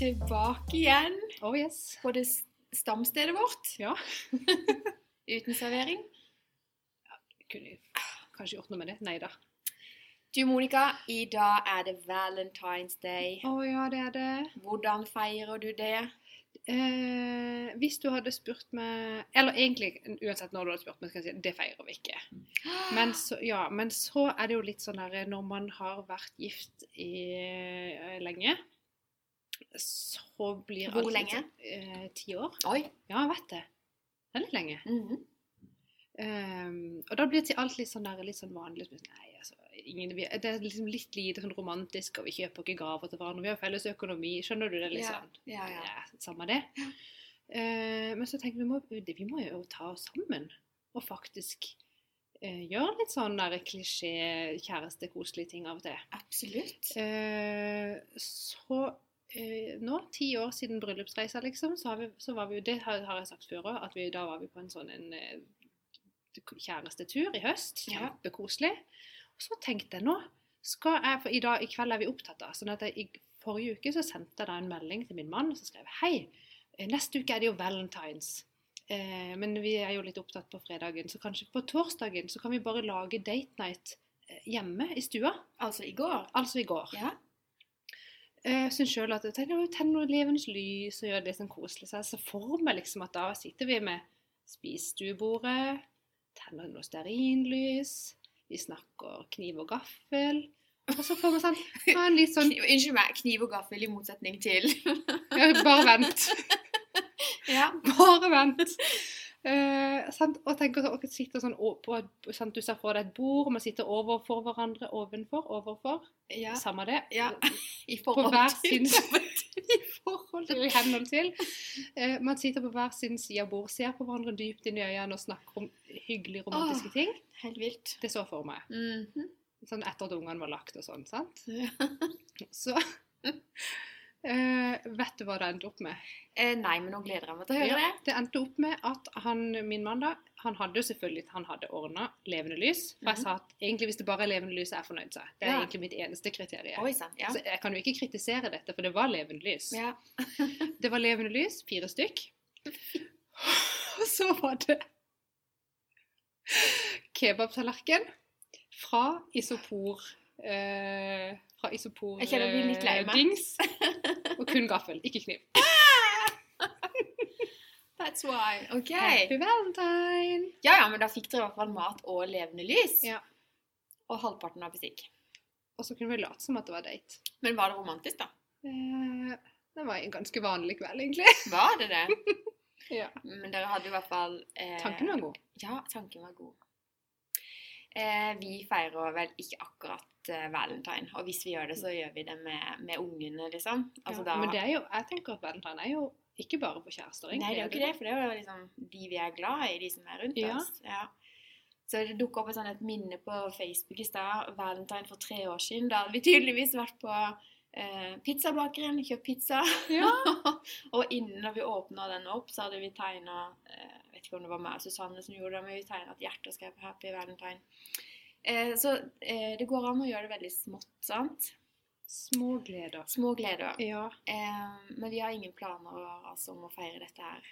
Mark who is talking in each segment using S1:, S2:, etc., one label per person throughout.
S1: tilbake igjen
S2: Oh yes.
S1: på det stamstedet vårt.
S2: Ja.
S1: Uten servering.
S2: Kunne kanskje gjort noe med det. Nei da.
S1: Du Monica, i dag er det Valentine's Day.
S2: Å ja, det er det.
S1: Hvordan feirer du det?
S2: Eh, hvis du hadde spurt meg Eller egentlig, uansett når du hadde spurt meg, skal jeg si det feirer vi ikke. Men så, ja, men så er det jo litt sånn her når man har vært gift i eh, lenge, så blir
S1: Hvor lenge?
S2: eh, Ti år.
S1: Oi.
S2: Ja, jeg vet det. Det er litt lenge.
S1: Mm
S2: -hmm. um, og da blir alt litt sånn, der, litt sånn vanlig. sånn, Nei, altså, ingen, vi, det er liksom litt lite sånn romantisk, og vi kjøper ikke gaver til hverandre. Vi har felles økonomi. Skjønner du det? liksom?
S1: Ja, ja, ja.
S2: Ja, samme det. uh, men så tenker vi, må, vi må jo ta oss sammen og faktisk eh, gjøre litt sånn der klisjé kjæreste-koselige ting av og til.
S1: Absolutt.
S2: Eh, så nå, ti år siden bryllupsreisa, liksom, så, har vi, så var vi jo Det har, har jeg sagt før òg, at vi, da var vi på en sånn en eh, kjærestetur i høst. Kjempekoselig. Og så tenkte jeg nå skal jeg, For i, dag, i kveld er vi opptatt av. sånn at jeg, I forrige uke så sendte jeg da en melding til min mann og så skrev Hei, eh, neste uke er det jo valentines. Eh, men vi er jo litt opptatt på fredagen, så kanskje på torsdagen så kan vi bare lage date night eh, hjemme i stua.
S1: Altså i går.
S2: Altså i går.
S1: Ja.
S2: Jeg syns sjøl at jeg tenker, tenne noe levende lys og gjør det sånn koselig. Så jeg ser for meg liksom at da sitter vi med spisestuebordet, tenner noe stearinlys, vi snakker kniv og gaffel. Og så får vi sånn en litt sånn
S1: Kniv, unnskyld meg, kniv og gaffel i motsetning til
S2: ja, Bare vent.
S1: Ja.
S2: Bare vent. Eh, sant? Og tenker så, sitter sånn på, sant? Du ser for deg et bord, og man sitter overfor hverandre, ovenfor, overfor.
S1: ja.
S2: Samme det.
S1: ja. I
S2: på hver
S1: til
S2: sin i forhold til i henhold til. Eh, man sitter på hver sin side av bord, ser på hverandre dypt inn i øynene og snakker om hyggelige, romantiske ting.
S1: Helt vilt.
S2: Det så for meg.
S1: Mhm.
S2: Sånn etter at ungene var lagt og sånn, sant.
S1: Ja.
S2: Så eh, Vet du hva det endte opp med?
S1: Eh, nei, men nå gleder jeg meg til å høre
S2: Ja,
S1: det.
S2: det endte opp med at han, min mann da, han hadde selvfølgelig han hadde ordna levende lys. For jeg
S1: Mhm.
S2: sa at egentlig hvis det bare er levende lys, er jeg fornøyd. Seg. Det er
S1: Ja.
S2: egentlig mitt eneste kriterium.
S1: Oi sant, Ja.
S2: Så jeg kan jo ikke kritisere dette, for det var levende lys.
S1: ja.
S2: Det var levende lys, fire stykk. Og så var det kebabtallerken fra isopor eh, Fra isopor
S1: Jeg kjenner jeg blir litt lei
S2: eh,
S1: meg.
S2: dings. Og kun gaffel, ikke kniv.
S1: That's why. OK.
S2: Happy valentine!
S1: Ja ja, men da fikk dere i hvert fall mat og levende lys.
S2: Ja.
S1: Og halvparten av bestikk.
S2: Og så kunne vi late som at det var date.
S1: Men var det romantisk, da?
S2: Eh, det var en ganske vanlig kveld, egentlig.
S1: Var det det?
S2: Ja.
S1: Men dere hadde i hvert fall eh,
S2: Tanken var god.
S1: Ja, tanken var god. Eh, vi feirer vel ikke akkurat eh, valentine, og hvis vi gjør det, så gjør vi det med, med ungene, liksom. Altså,
S2: ja.
S1: da,
S2: Men det er jo, jeg tenker at valentine er jo ikke bare for kjærester. egentlig.
S1: Nei, det er jo ikke det, for det er jo liksom de vi er glad i, de som er rundt
S2: Ja.
S1: oss. Ja. Så det dukka opp et, sånt, et minne på Facebook i stad, valentine for tre år siden. Da hadde vi tydeligvis vært på eh, pizzabakeren, kjøpt pizza.
S2: Ja.
S1: og innen vi åpna den opp, så hadde vi tegna eh, Vet ikke om det var meg og Susanne som gjorde det, men vi tegna et hjerte og skrev 'Happy Valentine'. Eh, så eh, det går an å gjøre det veldig smått, sant?
S2: Små gleder. Ja.
S1: Eh, men vi har ingen planer altså, om å feire dette her.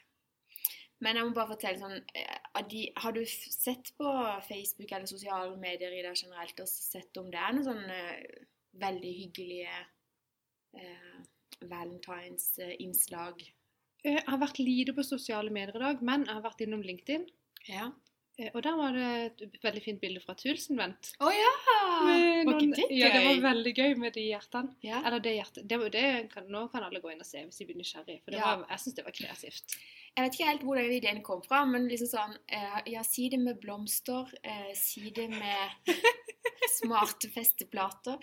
S1: Men jeg må bare fortelle sånn eh, de, Har du sett på Facebook eller sosiale medier i det generelt og sett om det er noen sånne eh, veldig hyggelige eh, valentines-innslag?
S2: Eh, Jeg har vært lite på sosiale medier i dag, men jeg har vært innom LinkedIn.
S1: Ja.
S2: Eh, Og der var det et veldig fint bilde fra Tulsenvent.
S1: Å ja!
S2: Noen,
S1: Var ikke det gøy?
S2: Ja, det var veldig gøy med de hjertene.
S1: Ja.
S2: Eller det hjertet. Det, det kan, nå kan alle gå inn og se hvis de blir nysgjerrige. For var, jeg syns det var kreativt.
S1: Jeg vet ikke helt hvor den ideen kom fra, men liksom sånn eh, Ja, si det med blomster. Eh, si det med smarte festeplater.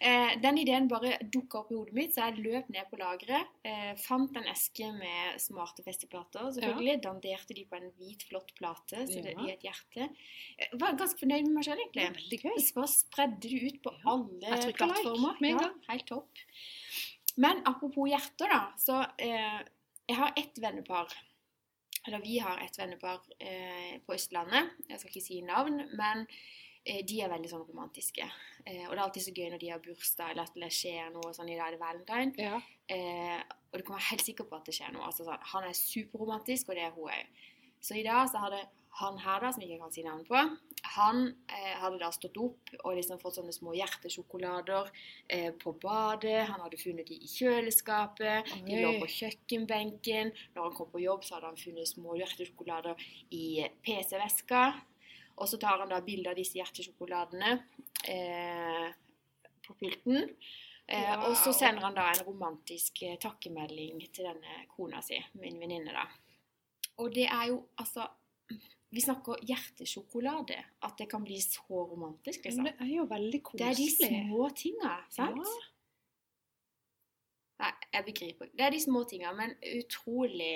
S1: Eh, den ideen bare dukka opp i hodet mitt, så jeg løp ned på lageret. Eh, fant en eske med smarte festeplater, selvfølgelig. Danderte de på en hvit, flott plate så det,
S2: Ja.
S1: i et hjerte. Jeg var ganske fornøyd med meg sjøl,
S2: Det
S1: egentlig.
S2: veldig gøy.
S1: Så bare spredde det ut på
S2: Ja.
S1: alle plattformer.
S2: like
S1: ja. Helt topp. Men apropos hjerter, da. Så eh, jeg har ett vennepar. Eller vi har et vennepar eh, på Østlandet. Jeg skal ikke si navn, men eh, de er veldig sånn romantiske. Eh, og det er alltid så gøy når de har bursdag, eller at det skjer noe sånn i dag er det valentine.
S2: Ja.
S1: Eh, Og du kan være helt sikker på at det skjer noe. Altså, sånn, han er superromantisk, og det er hun òg. Så i dag så hadde han her, da, som jeg ikke kan si navn på, han eh, hadde da stått opp og liksom fått sånne små hjertesjokolader eh, på badet. Han hadde funnet de i kjøleskapet. De lå på kjøkkenbenken. Når han kom på jobb, så hadde han funnet små hjertesjokolader i PC-veska. Og så tar han da bilde av disse hjertesjokoladene eh, på pulten. Eh, Og så sender han da en romantisk eh, takkemelding til denne kona si, min venninne, da. Og det er jo altså Vi snakker hjertesjokolade. At det kan bli så romantisk, liksom.
S2: Men det er jo veldig koselig.
S1: Det er de små tinga, sant?
S2: Ja.
S1: Nei, jeg begriper ikke. Det er de små tinga, men utrolig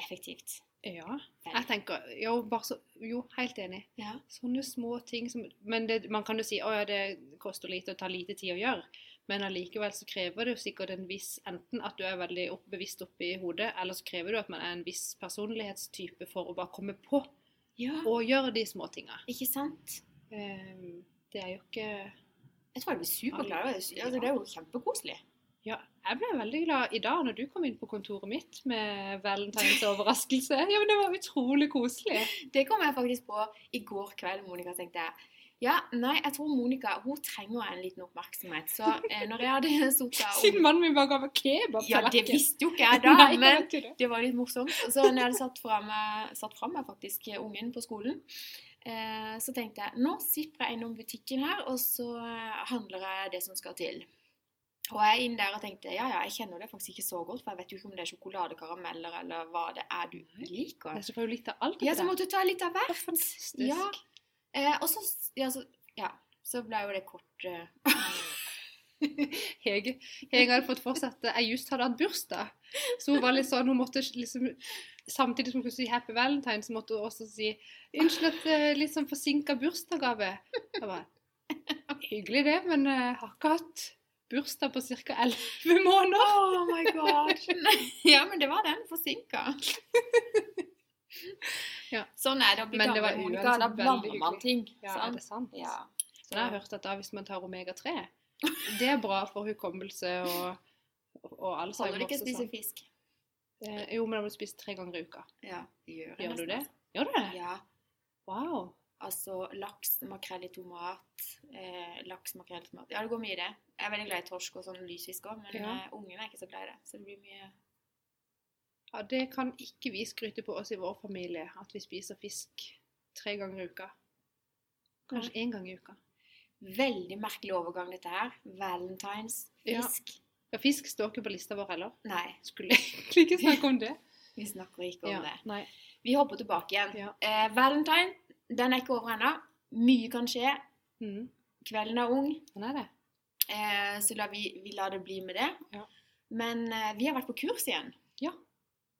S1: effektivt.
S2: Ja. Jeg tenker jo, så, jo, helt enig.
S1: Ja.
S2: Sånne små ting som Men det, man kan jo si å ja, det koster lite og tar lite tid å gjøre. Men allikevel så krever det jo sikkert en viss Enten at du er veldig opp, bevisst oppe i hodet, eller så krever det at man er en viss personlighetstype for å bare komme på
S1: ja.
S2: og gjøre de små tinga.
S1: Ikke sant?
S2: Um, det er jo ikke
S1: Jeg tror jeg blir superglad. Altså, det er jo kjempekoselig.
S2: Ja, jeg ble veldig glad i dag når du kom inn på kontoret mitt med valentines overraskelse. Ja, men det var utrolig koselig.
S1: Det kom jeg faktisk på i går kveld. Monica tenkte jeg ja, nei, jeg tror Monica hun trenger en liten oppmerksomhet. Så eh, når jeg hadde sittet
S2: Siden mannen min bare ga meg kebab.
S1: Ja, det visste jo ikke jeg da,
S2: Nei,
S1: men
S2: det.
S1: det var litt morsomt. Så når jeg hadde satt fra meg, satt fra meg faktisk ungen på skolen, eh, så tenkte jeg nå sipper jeg innom butikken her, og så eh, handler jeg det som skal til. Og jeg er inn der og tenkte ja, ja, jeg kjenner det faktisk ikke så godt, for jeg vet jo ikke om det er sjokoladekarameller eller hva det er du liker.
S2: Jeg skal få litt av alt.
S1: Ja, så måtte du ta litt av hvert. Ja. Eh, og så, ja, så, ja, så ble jo det kort eh,
S2: Hege, Hege hadde fått fortsette. Jeg just hadde hatt bursdag. Så hun var litt sånn, hun måtte liksom Samtidig som hun skulle si 'Happy Valentine', så måtte hun også si 'Unnskyld at er litt sånn forsinka bursdagsgave'. Hyggelig det, men jeg har ikke hatt bursdag på ca. 11 måneder.
S1: Oh my god. ja, men det var den forsinka.
S2: Ja.
S1: Sånn er det å bli
S2: Men det var uansett
S1: Da blander man ting.
S2: Ja, er det sant?
S1: Ja.
S2: Så jeg har hørt at da hvis man tar omega-3, det er bra for hukommelse og, og Alzheimer.
S1: Holder det ikke å spise fisk?
S2: Eh, jo, men da må du spise tre ganger i uka.
S1: Ja, gjør,
S2: Gjør du det?
S1: altså.
S2: Gjør du det?
S1: Ja.
S2: Wow.
S1: Altså laks, makrell i tomat, eh, laks, makrell i tomat. Ja, det går mye i det. Jeg er veldig glad i torsk og sånn lysfisk òg, men
S2: Ja.
S1: ungene er ikke så glad i det. Så det blir mye
S2: Ja, det kan ikke vi skryte på oss i vår familie, at vi spiser fisk tre ganger i uka. Kanskje én gang i uka.
S1: Veldig merkelig overgang, dette her. Valentines, fisk.
S2: Ja, fisk står ikke på lista vår heller.
S1: Nei,
S2: Skulle egentlig ikke snakke om det.
S1: vi snakker ikke om
S2: Ja,
S1: det.
S2: nei.
S1: Vi hopper tilbake igjen.
S2: Ja.
S1: Eh, Valentine, den er ikke over ennå. Mye kan skje.
S2: Mm,
S1: Kvelden er ung,
S2: Den er det.
S1: eh, så la vi, vi lar det bli med det.
S2: Ja.
S1: Men eh, vi har vært på kurs igjen.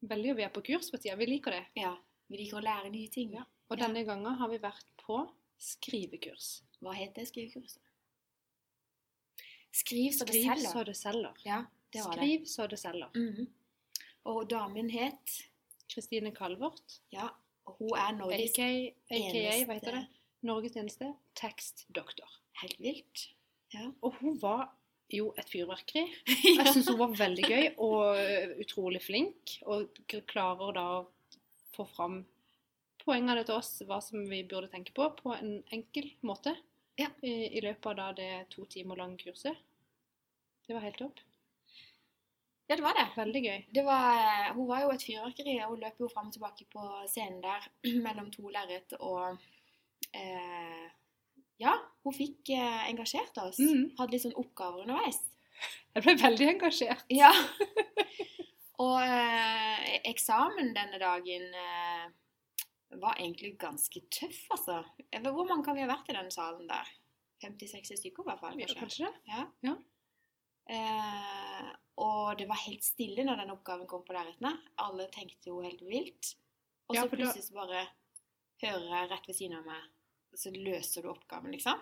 S2: Veldig å er på kurs for tida. Vi liker det.
S1: Ja, Vi liker å lære nye ting.
S2: Ja. Og denne gangen har vi vært på skrivekurs.
S1: Hva heter skrivekurset? Skriv så det
S2: Skriv
S1: selger.
S2: så det selger.
S1: Ja, det var det.
S2: Skriv så det selger.
S1: Mhm. Og damen het
S2: Kristine Kalvort.
S1: Ja, og hun er Norges
S2: aka, aka hva heter
S1: eneste
S2: det? Norges eneste tekstdoktor.
S1: Helt vilt. Ja.
S2: Og hun var jo et fyrverkeri. Jeg syns hun var veldig gøy og utrolig flink. Og klarer da å få fram poengene til oss, hva som vi burde tenke på, på en enkel måte.
S1: Ja.
S2: I, I løpet av da det to timer lange kurset. Det var helt topp.
S1: ja, det var det.
S2: Veldig gøy.
S1: det var, hun var jo et fyrverkeri, og hun løp jo fram og tilbake på scenen der mellom to lerret. Og eh, ja, hun fikk eh, engasjert oss.
S2: Mm.
S1: Hadde litt sånn oppgaver underveis.
S2: Jeg ble veldig engasjert.
S1: Ja. og eh, eksamen denne dagen eh, var egentlig ganske tøff, altså. Hvor mange kan vi ha vært i den salen der? 50-60 stykker i hvert fall, kanskje.
S2: kanskje det?
S1: Ja.
S2: Ja.
S1: Eh, og det var helt stille når den oppgaven kom på lerretene. Alle tenkte jo helt vilt. Og så
S2: ja,
S1: plutselig så bare hører jeg rett ved siden av meg, så løser du oppgaven, liksom.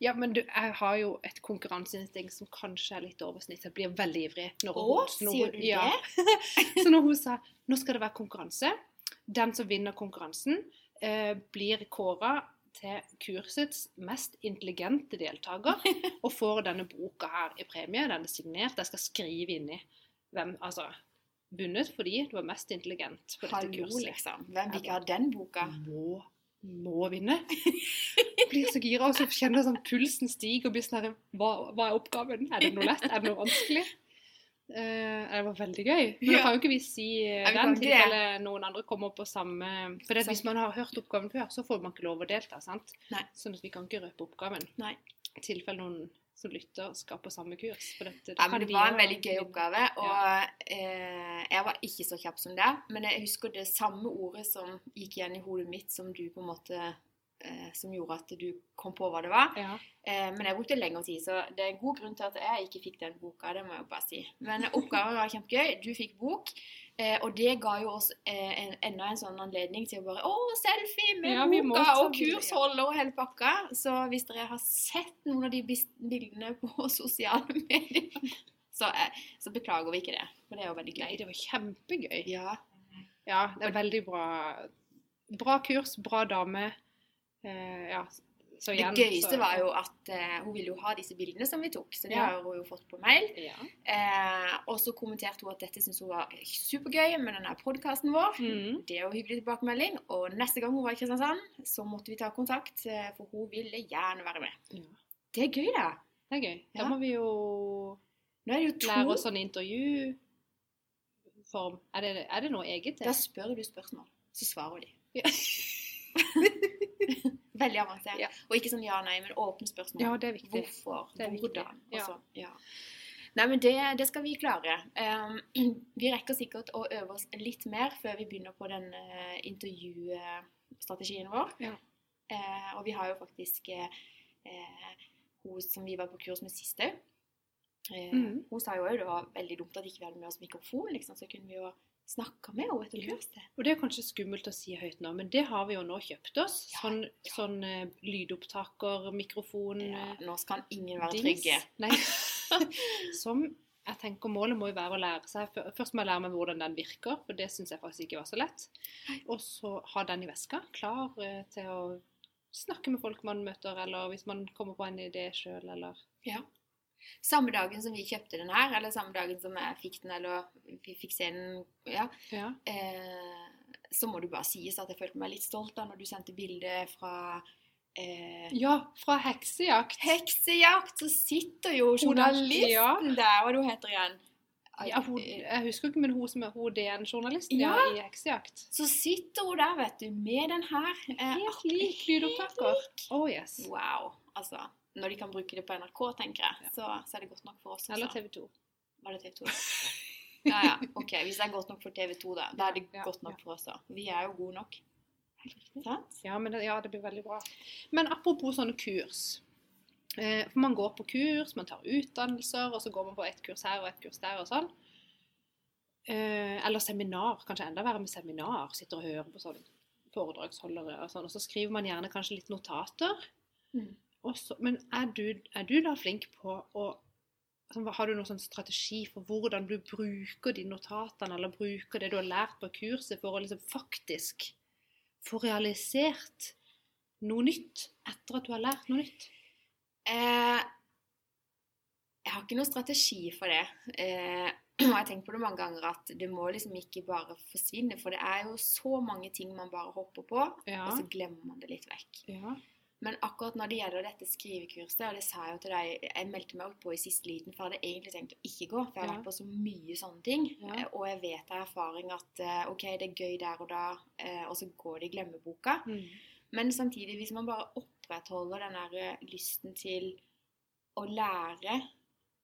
S2: Ja, men du, jeg har jo et konkurranseinstinkt som kanskje er litt over snittet. Jeg blir veldig ivrig. Når
S1: Å,
S2: hun- når
S1: sier
S2: hun-
S1: du
S2: ja.
S1: det?
S2: Så når hun sa nå skal det være konkurranse, den som vinner konkurransen, eh, blir kåra til kursets mest intelligente deltaker og får denne boka her i premie. Den er signert, jeg skal skrive inni. hvem Altså vunnet fordi du var mest intelligent på dette
S1: Hallo,
S2: kurset.
S1: liksom. Hvem vil ikke ha den boka?
S2: Må, må vinne. Blir så gira, og så kjenner jeg sånn pulsen stiger og blir sånn her hva, hva er oppgaven? Er det noe lett? Er det noe vanskelig? Uh, det var veldig gøy. Men da kan jo ikke vi si
S1: uh,
S2: den tilfelle noen andre kommer på samme For det, hvis man har hørt oppgaven før, så får man ikke lov å delta. sant?
S1: Nei.
S2: Sånn at vi kan ikke røpe oppgaven.
S1: Nei.
S2: I tilfelle noen som lytter, skal på samme kurs. Dette, da
S1: Ja, Det var en veldig gøy oppgave, og eh, jeg var ikke så kjapp som deg. Men jeg husker det samme ordet som gikk igjen i hodet mitt, som du på en måte eh, Som gjorde at du kom på hva det var.
S2: Ja.
S1: Eh, men jeg brukte lengre tid, så det er en god grunn til at jeg ikke fikk den boka. det må jeg bare si. Men oppgaven var kjempegøy. Du fikk bok. Eh, og det ga jo oss eh, en, enda en sånn anledning til å bare Å, selfie med
S2: Ja,
S1: boka og kursholder og hele pakka. Så hvis dere har sett noen av de bildene på sosiale medier, så, eh, så beklager vi ikke det. For det er jo veldig gøy.
S2: Nei, det var kjempegøy.
S1: Ja.
S2: Ja, det er veldig bra. Bra kurs, bra dame. Eh, ja, så
S1: Det
S2: igjen
S1: gøyeste
S2: så-
S1: var jo at eh, hun ville jo ha disse bildene som vi tok, så det
S2: Ja.
S1: har hun jo fått på mail.
S2: Ja.
S1: Eh, og så kommenterte hun at dette syntes hun var supergøy med denne podkasten vår.
S2: Mm.
S1: Det er jo hyggelig tilbakemelding. Og neste gang hun var i Kristiansand, så måtte vi ta kontakt, eh, for hun ville gjerne være med.
S2: ja.
S1: Det er gøy, da.
S2: Det er gøy. Da må vi jo
S1: er det jo
S2: lære oss sånn intervjuform. Er det, er det noe eget
S1: Da spør du spørsmål, så svarer de.
S2: Ja.
S1: Veldig avansert.
S2: Ja.
S1: Og ikke sånn ja-nei, men åpne spørsmål.
S2: Ja, det er viktig.
S1: Hvorfor?
S2: Det er.
S1: Hvordan? Viktig.
S2: Ja.
S1: sånn. Ja. Nei, men det, det skal vi klare. Um, vi rekker sikkert å øve oss litt mer før vi begynner på den uh, intervjustrategien vår.
S2: Ja.
S1: Uh, og vi har jo faktisk uh, hun som vi var på kurs med sist òg.
S2: Mhm.
S1: Hun sa jo òg det var veldig dumt at ikke vi hadde med oss mikrofon, liksom, så kunne vi jo snakka med henne etter
S2: Ja.
S1: kurset.
S2: Og det er kanskje skummelt å si høyt nå, men det har vi jo nå kjøpt oss.
S1: Ja,
S2: Sånn,
S1: ja.
S2: sånn uh, lydopptaker, mikrofon
S1: Ja,
S2: eh,
S1: nå skal ingen være
S2: dings.
S1: trygge.
S2: Nei. Som jeg tenker målet må jo være å lære seg Først må jeg lære meg hvordan den virker, for det syns jeg faktisk ikke var så lett. Og så ha den i veska, klar eh, til å snakke med folk man møter, eller hvis man kommer på en idé sjøl, eller
S1: Ja. Samme dagen som vi kjøpte den her, eller samme dagen som jeg fikk den, eller vi fikk se den, ja,
S2: Ja.
S1: eh, så må det bare sies at jeg følte meg litt stolt da når du sendte bilde fra eh,
S2: ja fra heksejakt.
S1: Heksejakt, så sitter jo journalisten
S2: ja.
S1: der, hva du heter igjen?
S2: Ja, hun, jeg husker ikke, men hun som er hun DN-journalisten
S1: Ja.
S2: i heksejakt.
S1: Så sitter hun der, vet du, med den her. eh,
S2: Helt lik lydopptaker. Oh yes.
S1: Wow. Altså, når de kan bruke det på NRK, tenker jeg,
S2: Ja.
S1: så, så er det godt nok for oss.
S2: også.
S1: Eller.
S2: TV 2.
S1: Var det TV 2? Ja, ja. Ok, hvis det er godt nok for TV 2, da. Da er det
S2: Ja,
S1: godt nok for oss òg. Vi er jo gode nok. Sant?
S2: Ja, men det, ja, det blir veldig bra. Men apropos sånne kurs. Eh, for man går på kurs, man tar utdannelser, og så går man på ett kurs her og ett kurs der og sånn. Eh, eller seminar. Kanskje enda verre med seminar. Sitter og hører på sånn foredragsholdere og sånn. Og så skriver man gjerne kanskje litt notater.
S1: Mm.
S2: Og så- men er du, er du da flink på å altså, Har du noen sånn strategi for hvordan du bruker de notatene, eller bruker det du har lært på kurset, for å liksom faktisk få realisert noe nytt etter at du har lært noe nytt?
S1: Eh, jeg har ikke noen strategi for det. Eh, og jeg har tenkt på det mange ganger at det må liksom ikke bare forsvinne. For det er jo så mange ting man bare hopper på,
S2: Ja.
S1: og så glemmer man det litt vekk.
S2: ja.
S1: Men akkurat når det gjelder dette skrivekurset, og det sa jeg jo til deg, jeg meldte meg opp på i siste liten, for jeg hadde egentlig tenkt å ikke gå, for jeg har
S2: Ja.
S1: vært på så mye sånne ting.
S2: Ja.
S1: Eh, Og jeg vet av erfaring at eh, ok, det er gøy der og da, eh, og så går det i glemmeboka.
S2: Mm.
S1: Men samtidig, hvis man bare opprettholder den der lysten til å lære,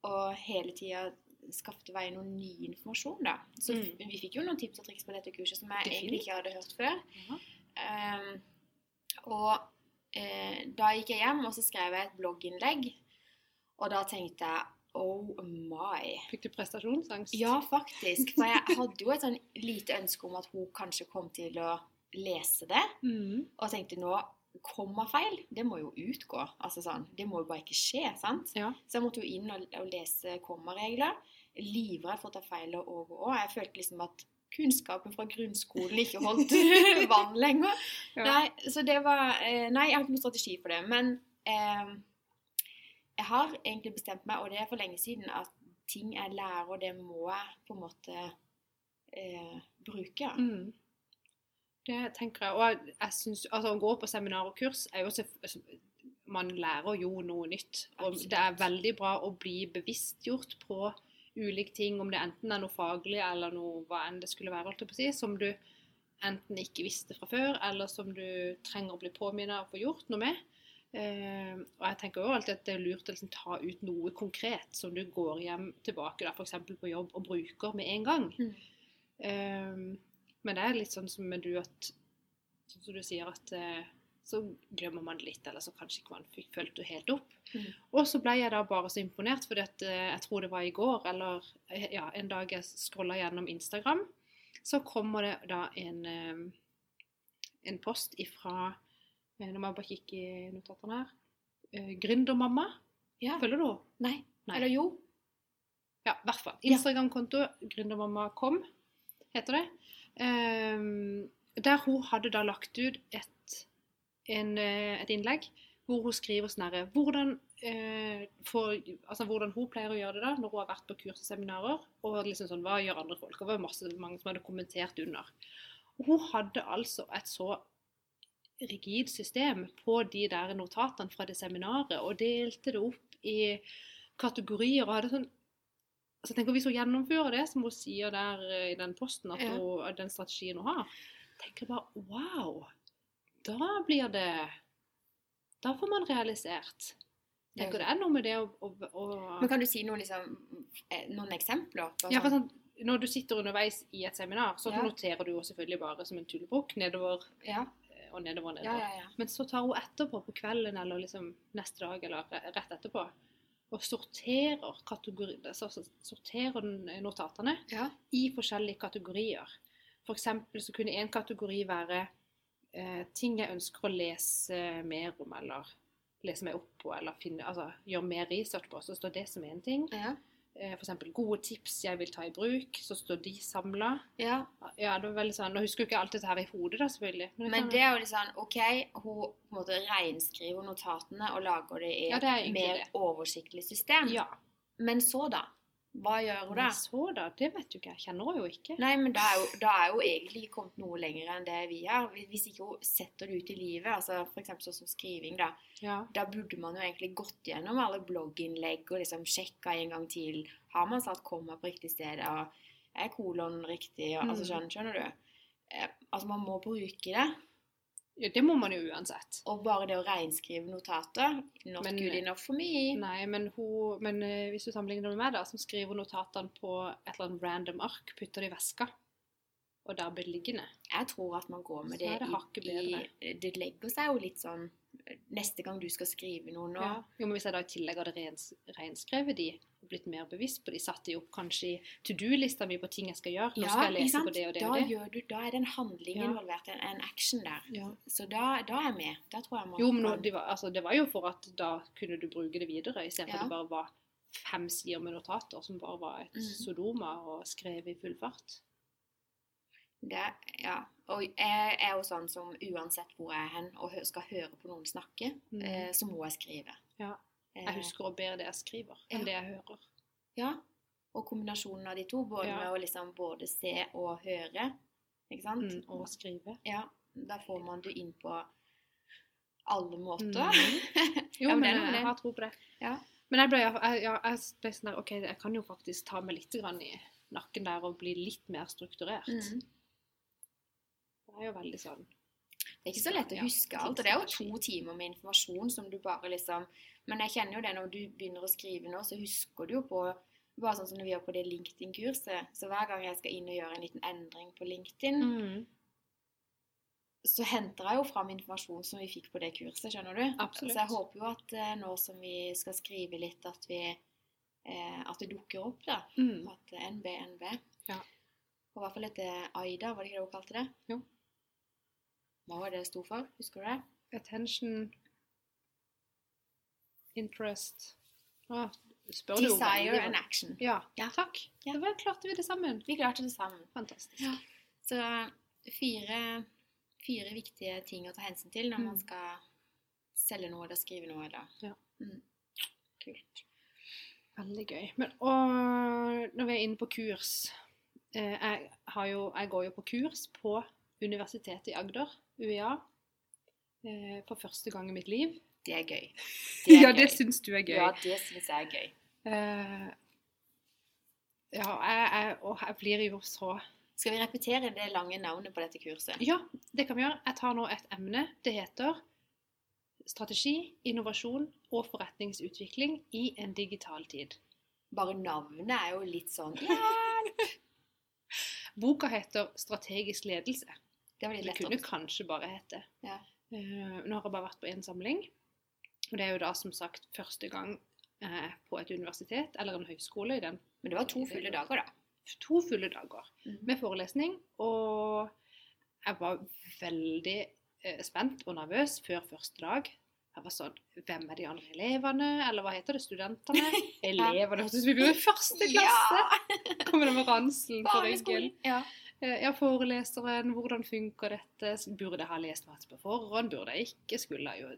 S1: og hele tida skaffe til veie noe ny informasjon, da. Så
S2: Mm.
S1: vi fikk jo noen tips og triks på dette kurset som jeg
S2: Definitivt.
S1: egentlig ikke hadde hørt før.
S2: Ja.
S1: Um, og da gikk jeg hjem, og så skrev jeg et blogginnlegg. Og da tenkte jeg oh my.
S2: Fikk du prestasjonsangst?
S1: Ja, faktisk. For jeg hadde jo et sånn lite ønske om at hun kanskje kom til å lese det.
S2: Mm.
S1: Og tenkte nå kommafeil, det må jo utgå. Altså sånn, Det må jo bare ikke skje. sant?
S2: Ja.
S1: Så jeg måtte jo inn og, og lese kommaregler. Livredd for å ta feil og òg. Jeg følte liksom at kunnskapen fra grunnskolen ikke holdt vann lenger.
S2: Ja.
S1: Nei, så det var eh, Nei, jeg har ikke noen strategi for det. Men eh, jeg har egentlig bestemt meg, og det er for lenge siden, at ting jeg lærer, det må jeg på en måte eh, bruke.
S2: Mm. Det tenker jeg. Og jeg, jeg synes, altså, å gå på seminar og kurs er jo selvf- altså, Man lærer jo noe nytt. Og
S1: Absolutt.
S2: det er veldig bra å bli bevisstgjort på ulike ting, om det enten er noe faglig eller noe hva enn det skulle være, holdt jeg på å si, som du enten ikke visste fra før, eller som du trenger å bli påminnet og få gjort noe med. Uh, og jeg tenker jo alltid at det er lurt å liksom ta ut noe konkret som du går hjem tilbake, da, f.eks. på jobb, og bruker med en gang.
S1: Mm.
S2: Uh, men det er litt sånn som med du at Sånn som du sier at eh, så glemmer man litt, eller så kanskje ikke man fikk fulgt det helt opp.
S1: Mm.
S2: Og så ble jeg da bare så imponert, for eh, jeg tror det var i går, eller eh, ja, en dag jeg scrolla gjennom Instagram, så kommer det da en, eh, en post ifra Nå må jeg bare kikke i notatene her. Gründermamma.
S1: Ja.
S2: Følger du henne?
S1: Nei.
S2: Nei.
S1: Eller jo.
S2: Ja, i hvert fall. Instagram-konto gründermamma.com heter det. Um, der hun hadde da lagt ut et, en, eh, et innlegg hvor hun skriver sånn herre hvordan, eh, altså hvordan hun pleier å gjøre det da når hun har vært på kurs og seminarer. Og liksom sånn, hva gjør andre folk? Og det var masse, mange som hadde kommentert under. Og hun hadde altså et så rigid system på de der notatene fra det seminaret, og delte det opp i kategorier. og hadde sånn altså tenker Hvis hun gjennomfører det, som hun sier der eh, i den posten, at
S1: Ja.
S2: den strategien hun har, tenker jeg bare wow! Da blir det Da får man realisert.
S1: Er
S2: Tenker det er noe med det å, å, å
S1: Men kan du si noe, liksom, eh, noen eksempler? Sånn?
S2: ja, for
S1: sånn-
S2: Når du sitter underveis i et seminar, så
S1: Ja.
S2: noterer du jo selvfølgelig bare som en tullebukk nedover
S1: ja,
S2: eh, og nedover og nedover.
S1: ja, ja, ja.
S2: Men så tar hun etterpå på kvelden eller liksom neste dag eller rett etterpå og sorterer, kategori, sorterer notatene i forskjellige kategorier. For eksempel så kunne en kategori være ting jeg ønsker å lese mer om, eller lese meg opp på, eller finne, altså, gjøre mer research på. Så står det som én ting.
S1: ja.
S2: F.eks. for eksempel gode tips jeg vil ta i bruk. Så står de samla.
S1: ja.
S2: Ja, sånn, Nå husker jo ikke alt dette her i hodet, da, selvfølgelig.
S1: Men
S2: men
S1: det er jo litt sånn OK, hun på en måte reinskriver notatene og lager det i et
S2: er
S1: mer
S2: det.
S1: oversiktlig system.
S2: Ja.
S1: Men så, da? Hva gjør hun da?
S2: Så da, det vet du ikke. Jeg kjenner henne jo ikke.
S1: Nei, men da er, jo, da er jo egentlig ikke kommet noe lenger enn det vi har. Hvis ikke hun setter det ut i livet, altså f.eks. sånn som skriving, da.
S2: Ja.
S1: Da burde man jo egentlig gått gjennom alle blogginnlegg og liksom sjekka en gang til. Har man satt komma på riktig sted? Og er kolon riktig? Og, altså,
S2: Mm.
S1: skjønner, skjønner du? Eh, altså, man må bruke det.
S2: Ja, det må man jo uansett.
S1: Og bare det å reinskrive notater Not
S2: Men-
S1: good enough for me.
S2: Nei, men, hun, men eh, hvis du sammenligner det med meg, da, som skriver notatene på et eller annet random ark, putter det i veska, og der blir det liggende.
S1: Jeg tror at man går med det,
S2: det
S1: i, i Det legger seg jo litt sånn Neste gang du skal skrive noe nå
S2: Ja. Jo, men Hvis jeg da i tillegg hadde rens, renskrevet de, blitt mer bevisst på de, satte jo opp kanskje to do-lista mi på ting jeg skal gjøre. Nå skal jeg lese på det og det
S1: da,
S2: og det.
S1: Gjør du, da er det en handling
S2: Ja.
S1: involvert, en, en action der.
S2: Ja.
S1: Så da, da er jeg med. Da tror jeg man
S2: Jo, men nå, det, var, altså, det var jo for at da kunne du bruke det videre, istedenfor
S1: Ja.
S2: at det bare var fem sider med notater som bare var et
S1: mm.
S2: sodoma og skrevet i full fart.
S1: det, ja. Og jeg er jo sånn som uansett hvor jeg er hen og skal høre på noen snakke,
S2: mm.
S1: eh, så må jeg skrive.
S2: Ja.
S1: Eh,
S2: Jeg husker å bedre det jeg skriver, enn
S1: Ja.
S2: det jeg hører.
S1: Ja. Og kombinasjonen av de to, både
S2: Ja.
S1: med å liksom både se og høre, ikke sant?
S2: Mm, og skrive.
S1: Ja, da får man det inn på alle måter.
S2: Mm. Jo,
S1: Ja, men
S2: men, jeg har tro på det.
S1: Ja.
S2: Men jeg ble, jeg, jeg ble sånn der, ok, jeg kan jo faktisk ta meg litt grann i nakken der og bli litt mer strukturert.
S1: Mm.
S2: Det er jo veldig sånn.
S1: Det er ikke så lett å huske alt, og det er jo to timer med informasjon som du bare liksom Men jeg kjenner jo det når du begynner å skrive nå, så husker du jo på bare sånn som når vi gjør på det LinkedIn-kurset. Så hver gang jeg skal inn og gjøre en liten endring på LinkedIn,
S2: Mm.
S1: så henter jeg jo fram informasjon som vi fikk på det kurset, skjønner du?
S2: Absolutt.
S1: Så jeg håper jo at eh, nå som vi skal skrive litt, at vi eh, At det dukker opp, da.
S2: Mm.
S1: At NB, NB.
S2: Ja.
S1: Og i hvert fall etter AIDA, var det ikke det hun kalte det?
S2: Jo.
S1: Hva var det det sto for? Husker du det?
S2: Attention, interest ah,
S1: Desire and action.
S2: Ja,
S1: Ja.
S2: takk.
S1: Ja.
S2: Da klarte vi det sammen.
S1: Vi klarte det sammen.
S2: Fantastisk.
S1: Ja. Så fire, fire viktige ting å ta hensyn til når
S2: Mm.
S1: man skal selge noe eller skrive noe. Eller.
S2: Ja.
S1: Mm. Kult.
S2: Veldig gøy. Men og når vi er inne på kurs eh, jeg, har jo, jeg går jo på kurs på Universitetet i Agder, UiA, eh, for første gang i mitt liv.
S1: Det er gøy. Det er
S2: ja, det syns du er gøy.
S1: Ja, det syns jeg er gøy.
S2: Eh, ja, jeg, jeg, og jeg blir jo så
S1: Skal vi repetere det lange navnet på dette kurset?
S2: Ja, det kan vi gjøre. Jeg tar nå et emne. Det heter Strategi, innovasjon og forretningsutvikling i en digital tid.
S1: Bare navnet er jo litt sånn Hjelp!
S2: Boka heter Strategisk ledelse.
S1: Det var
S2: Det kunne kanskje bare hete.
S1: Ja.
S2: Uh, nå har jeg bare vært på én samling. Og det er jo da som sagt første gang uh, på et universitet eller en høyskole i den
S1: Men det var to fulle dager, da.
S2: to fulle dager
S1: Mhm.
S2: med forelesning. Og jeg var veldig uh, spent og nervøs før første dag. Jeg var sånn Hvem er de andre elevene? Eller hva heter det? Studentene? Elevene? Hørtes ut som vi bor i første klasse! Kommer det med ranselen på ryggen.
S1: Ja.
S2: Eh, Ja, foreleseren, hvordan funker dette? Burde jeg ha lest masse på forhånd? Burde jeg ikke? Skulle jeg jo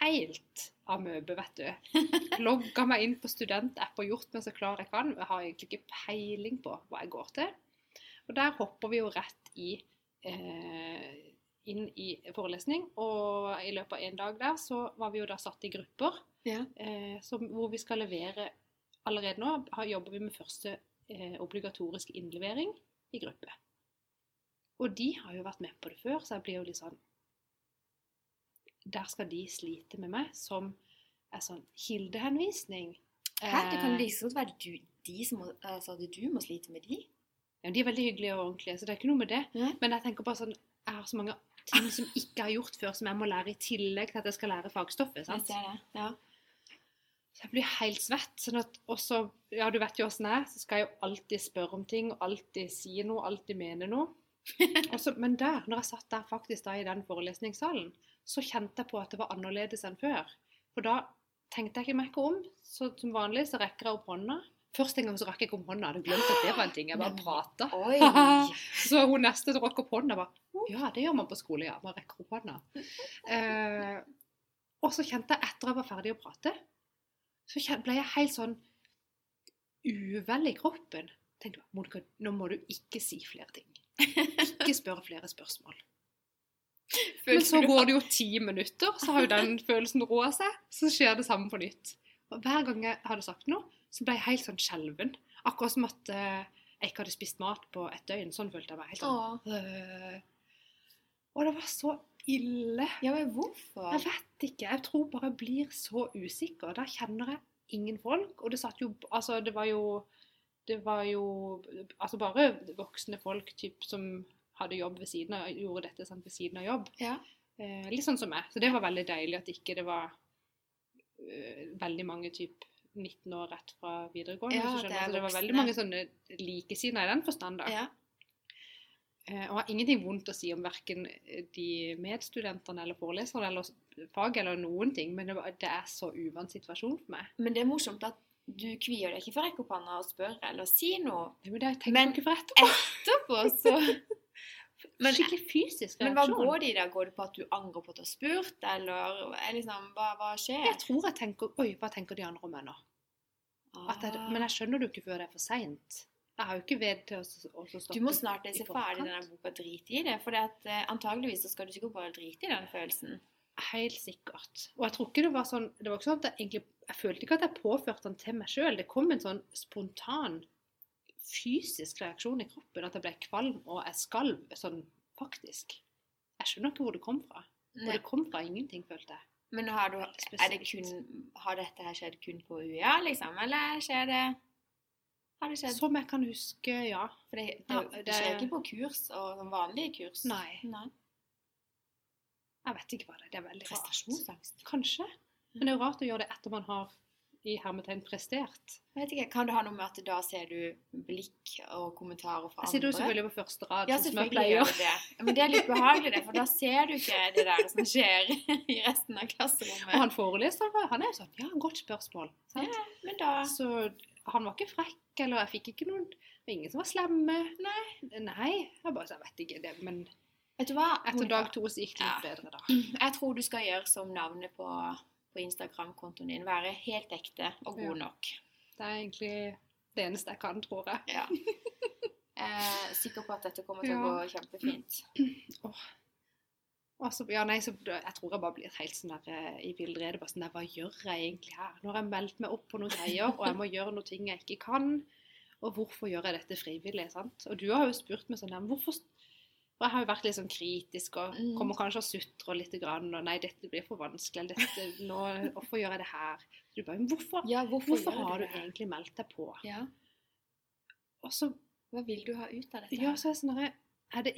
S2: helt amøbe, vet du. Logga meg inn på studentapp og gjort meg så klar jeg kan. Jeg har egentlig ikke peiling på hva jeg går til. Og der hopper vi jo rett i eh, inn i forelesning. Og i løpet av en dag der så var vi jo da satt i grupper
S1: Ja.
S2: eh, som, hvor vi skal levere Allerede nå jobber vi med første eh, obligatoriske innlevering i gruppe. Og de har jo vært med på det før, så jeg blir jo litt sånn Der skal de slite med meg som en sånn kildehenvisning.
S1: Hæ? Det kan
S2: Eh,
S1: like godt være du, de som må, altså, du må slite med de.
S2: ja, de er veldig hyggelige og ordentlige, så det er ikke noe med det.
S1: Ja.
S2: Men jeg tenker bare sånn Jeg har så mange ting som ikke har gjort før, som jeg må lære i tillegg til at jeg skal lære fagstoffet.
S1: Jeg
S2: sant?
S1: ser det. Ja.
S2: Jeg blir helt svett. sånn at også, ja Du vet jo åssen jeg er, så skal jeg jo alltid spørre om ting, alltid si noe, alltid mene noe. Også, men der, når jeg satt der faktisk da i den forelesningssalen, så kjente jeg på at det var annerledes enn før. For da tenkte jeg ikke meg ikke om. Så som vanlig så rekker jeg opp hånda. Først en gang så rakk jeg ikke om hånda, jeg hadde glemt at det var en ting. Jeg bare prata. Så hun neste rakk opp hånda, bare Ja, det gjør man på skole, ja. Man rekker opp hånda. Eh, og så kjente jeg etter jeg var ferdig å prate, så ble jeg helt sånn uvel i kroppen. Tenkte jeg, Monica, nå må du ikke si flere ting. Ikke spørre flere spørsmål. Men så går det jo ti minutter, så har jo den følelsen roa seg. Så skjer det samme på nytt. Og hver gang jeg hadde sagt noe, så ble jeg helt sånn skjelven. Akkurat som at eh, jeg ikke hadde spist mat på et døgn. Sånn følte jeg meg. helt sånn.
S1: Åh.
S2: Øh. Og det var så ille.
S1: Ja, men hvorfor?
S2: Jeg vet ikke. Jeg tror bare jeg blir så usikker. Da kjenner jeg ingen folk. Og det satt jo Altså, det var jo Det var jo Altså bare voksne folk typ, som hadde jobb ved siden av Gjorde dette sant, ved siden av jobb.
S1: Ja.
S2: Eh, litt sånn som meg. Så det var veldig deilig at ikke det var uh, veldig mange typ 19 år rett fra videregående.
S1: Ja, det
S2: skjønner.
S1: er
S2: så det var veldig mange sånne likesider i den forstand. da.
S1: ja.
S2: Eh, Og har ingenting vondt å si om verken de medstudentene eller foreleserne eller fag eller noen ting, men det, er så uvant situasjon for meg.
S1: Men det er morsomt at du kvier deg ikke for å rekke opp hånda og spørre eller si noe.
S2: Det, men det
S1: Men-
S2: jeg ikke for etterpå.
S1: Etterpå så Men,
S2: Skikkelig fysisk reaksjon.
S1: men hva går det i da? Går det på at du angrer på at du har spurt, eller er liksom, hva, hva skjer?
S2: Jeg tror jeg tenker Oi, hva tenker de andre om meg nå? At jeg, men jeg skjønner det jo ikke før det er for seint. Jeg har jo ikke ved til å, å stoppe
S1: Du må snart lese ferdig denne boka, Drit i det. For uh, eh, antageligvis så skal du sikkert bare drite i den følelsen.
S2: Helt sikkert. Og jeg tror ikke det var sånn Det var ikke sånn at jeg egentlig Jeg følte ikke at jeg påførte den til meg sjøl. Det kom en sånn spontan fysisk reaksjon i kroppen. At jeg ble kvalm og jeg skalv sånn faktisk. Jeg skjønner ikke hvor det kom fra. Og det kom fra ingenting, følte jeg.
S1: Men har, du, det kun, har dette her skjedd kun på UiA, liksom? Eller skjer det Har det skjedd?
S2: Som jeg kan huske, ja.
S1: For det, det, det,
S2: det-
S1: skjer ikke på kurs og sånn vanlige kurs?
S2: Nei.
S1: Nei.
S2: Jeg vet ikke hva det er. Det er veldig rart.
S1: Prestasjonsangst?
S2: Kanskje. Men det er jo rart å gjøre det etter man har i hermetegn prestert.
S1: Jeg vet ikke, Kan det ha noe med at da ser du blikk og kommentarer fra andre?
S2: Jeg sitter jo selvfølgelig på første rad,
S1: Ja,
S2: sånn som jeg pleier.
S1: du det. Men det er litt behagelig, det, for da ser du ikke det der som skjer i resten av klasserommet.
S2: Og han foreleseren, han er jo sånn Ja, godt spørsmål. Sant?
S1: Ja, men da
S2: Så han var ikke frekk, eller jeg fikk ikke noen Det var ingen som var slemme.
S1: Nei.
S2: Nei, jeg bare jeg vet ikke det, men
S1: Vet du hva?
S2: etter
S1: Monica?
S2: dag to så gikk det litt
S1: Ja.
S2: bedre, da.
S1: Jeg tror du skal gjøre som navnet på, på Instagram-kontoen din. Være helt ekte og god
S2: Ja.
S1: nok.
S2: Det er egentlig det eneste jeg kan, tror jeg.
S1: Ja. er sikker på at dette kommer til å gå kjempefint.
S2: Og så, ja, nei, så jeg tror jeg bare blir helt sånn der eh, i villrede. Bare sånn der, hva gjør jeg egentlig her? Nå har jeg meldt meg opp på noen greier, og jeg må gjøre noen ting jeg ikke kan. Og hvorfor gjør jeg dette frivillig? sant? Og du har jo spurt meg sånn hvorfor For jeg har jo vært litt sånn kritisk og
S1: Mm.
S2: kommer kanskje og sutrer litt. Grann, og nei, dette blir for vanskelig. eller Dette, nå, hvorfor gjør jeg det her? Du bare, hvorfor,
S1: Ja, hvorfor,
S2: hvorfor har du
S1: det
S2: egentlig meldt deg på?
S1: Ja.
S2: Og så
S1: Hva vil du ha ut av dette?
S2: ja, så er, det sånn er, det,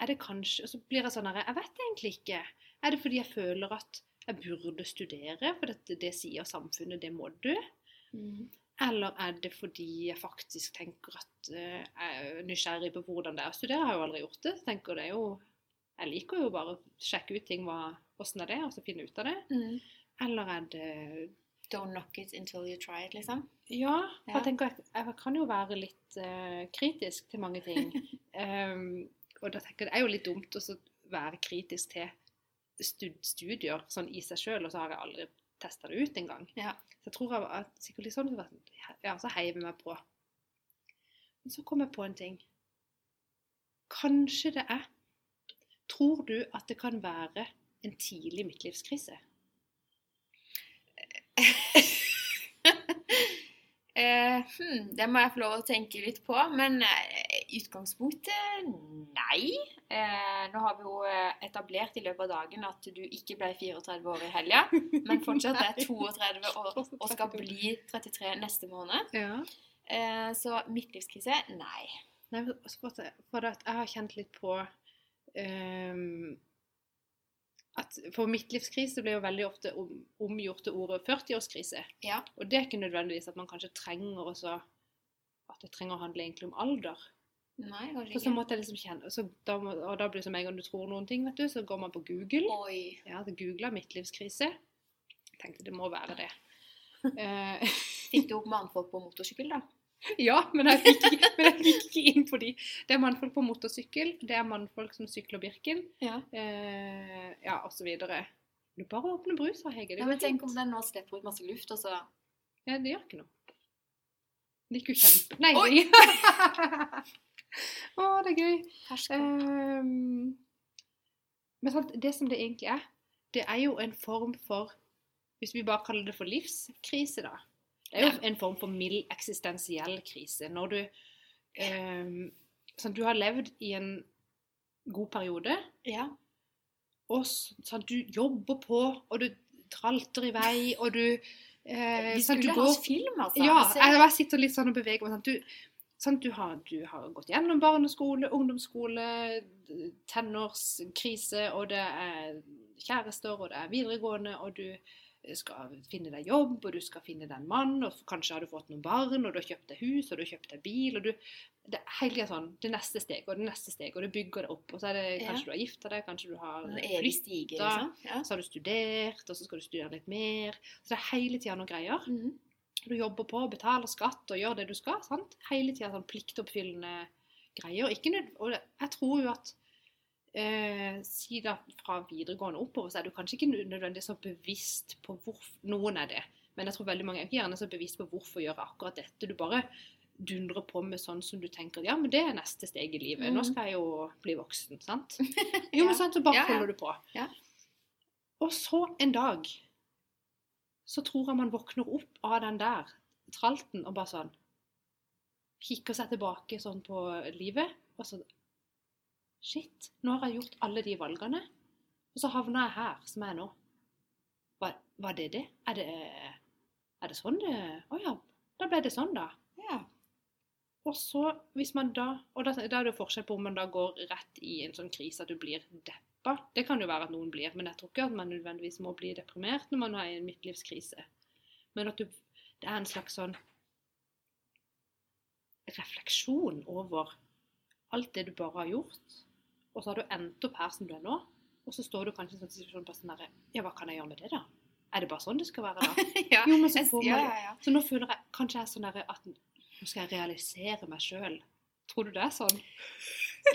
S2: er det kanskje Og så blir jeg sånn her Jeg vet egentlig ikke. Er det fordi jeg føler at jeg burde studere, for dette, det sier samfunnet, det må du?
S1: Mm.
S2: Eller er det fordi jeg faktisk tenker at eh, jeg er nysgjerrig på hvordan det er å studere? Jeg har jo aldri gjort det. Jeg tenker det er jo Jeg liker jo bare å sjekke ut ting, hva, hvordan er det, og så finne ut av det.
S1: Mm.
S2: Eller er det
S1: Don't knock it until you try it, liksom.
S2: Ja, for
S1: Ja.
S2: jeg tenker jeg, jeg kan jo være litt uh, kritisk til mange ting. Em, og da tenker jeg det er jo litt dumt å være kritisk til studier sånn i seg sjøl, og så har jeg aldri testa det ut engang.
S1: Ja.
S2: Så jeg tror jeg var sikkert litt sånn, ja, så heier jeg meg på. Men så kom jeg på en ting. Kanskje det er Tror du at det kan være en tidlig midtlivskrise?
S1: Eh, hmm, det må jeg få lov å tenke litt på, men eh, utgangspunktet nei. Eh, nå har vi jo eh, etablert i løpet av dagen at du ikke ble 34 år i helga, men fortsatt er 32 år og skal bli 33 neste måned.
S2: Ja.
S1: Eh, så midtlivskrise nei.
S2: Nei, for, for, for jeg har kjent litt på um, at For midtlivskrise blir jo veldig ofte om, omgjort til ordet 40-årskrise.
S1: Ja.
S2: Og det er ikke nødvendigvis at man kanskje trenger også At det trenger å handle egentlig om alder.
S1: Nei, kanskje
S2: For så
S1: ikke.
S2: måtte jeg liksom kjenne så da, Og da blir det som en gang du tror noen ting, vet du, så går man på Google.
S1: Oi.
S2: Ja, det googla midtlivskrise. Tenkte det må være det. Eh,
S1: Fikk du opp mannfolk på motorsykkel, da?
S2: Ja, men jeg fikk, ikke- men jeg fikk ikke inn på de. Det er mannfolk på motorsykkel, det er mannfolk som sykler Birken,
S1: Ja.
S2: eh, ja, videre. Du bare åpner brus, Hege. Det
S1: ja men tenk om den nå slipper ut masse luft, og så
S2: Ja, det gjør ikke noe. Det gikk jo kjempe... Nei, Å, det er gøy. Ehm, men sant, det som det egentlig er, det er jo en form for Hvis vi bare kaller det for livskrise, da. Det er jo en form for mild eksistensiell krise. Når du um, sånn, Du har levd i en god periode,
S1: Ja.
S2: og sånn, du jobber på, og du tralter i vei, og du eh,
S1: Vi
S2: sånn,
S1: skulle
S2: du
S1: ha
S2: går-
S1: film, altså.
S2: ja, jeg, jeg sitter litt sånn og beveger meg. Sånn. Du, sånn, du, har, du har gått gjennom barneskole, ungdomsskole, tenårskrise, og det er kjærester, og det er videregående, og du skal finne deg jobb, og du skal finne deg en mann, og kanskje har du fått noen barn, og du har kjøpt deg hus, og du har kjøpt deg bil, og du Det er hele tiden sånn det neste steg og det neste steg, og du bygger det opp, og så er det
S1: Ja.
S2: kanskje du har gifta deg, kanskje du har flytta,
S1: liksom. Ja.
S2: så har du studert, og så skal du studere litt mer. Så det er hele tida noen greier. Du jobber på, betaler skatt og gjør det du skal. sant? Hele tida sånn pliktoppfyllende greier. Ikke nød og jeg tror jo at eh, Si da fra videregående oppover, så er du kanskje ikke nødvendigvis så bevisst på hvorfor Noen er det, men jeg tror veldig mange er ikke gjerne så bevisst på hvorfor gjøre akkurat dette. Du bare dundrer på med sånn som du tenker ja, men det er neste steg i livet. Nå
S1: Mhm.
S2: skal jeg jo bli voksen, sant? Jo, men sant, så bare
S1: Ja, ja.
S2: holder du på.
S1: Ja.
S2: Og så en dag så tror jeg man våkner opp av den der tralten og bare sånn Kikker seg tilbake sånn på livet og så Shit, nå har jeg gjort alle de valgene, og så havna jeg her som jeg er nå. Var, var det det? Er det Er det sånn det Å ja, da ble det sånn, da.
S1: ja.
S2: Og så, hvis man da Og da, da er det jo forskjell på om man da går rett i en sånn krise at du blir deppa. Det kan jo være at noen blir, men jeg tror ikke at man nødvendigvis må bli deprimert når man er i en midtlivskrise. Men at du, det er en slags sånn refleksjon over alt det du bare har gjort. Og så har du endt opp her som du er nå, og så står du kanskje i en sånn situasjon på sånn derre Ja, hva kan jeg gjøre med det, da? Er det bare sånn det skal være, da?
S1: ja.
S2: Jo, men så får man
S1: ja, ja.
S2: Så nå føler jeg kanskje jeg er sånn derre at nå skal jeg realisere meg sjøl. Tror du det er sånn?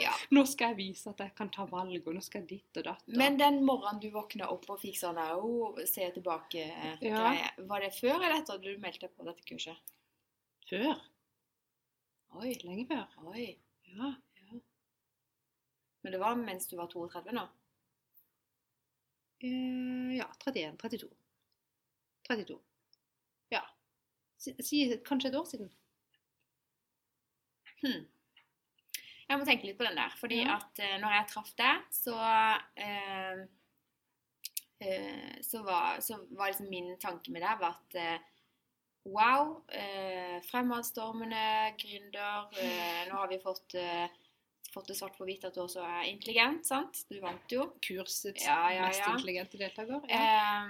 S1: Ja.
S2: Nå skal jeg vise at jeg kan ta valg, og nå skal jeg ditt og datt. og-
S1: Men den morgenen du våkna opp og fikk sånn au, se tilbake-greie,
S2: Ja.
S1: var det før eller etter at du meldte deg på dette kurset?
S2: Før.
S1: Oi.
S2: Lenge før.
S1: Oi.
S2: Ja.
S1: Men det var mens du var 32 nå?
S2: Eh, ja, 31. 32. 32. Ja. Si, si kanskje et år siden.
S1: Hmm. Jeg må tenke litt på den der. Fordi
S2: Ja.
S1: at uh, når jeg traff deg, så uh, uh, så, var, så var liksom min tanke med deg var at Wow, fremadstormende gründer. Nå har vi fått, fått det svart på hvitt at du også er intelligent, sant? Du vant jo.
S2: Kursets
S1: Ja, ja,
S2: mest intelligente deltaker. Ja.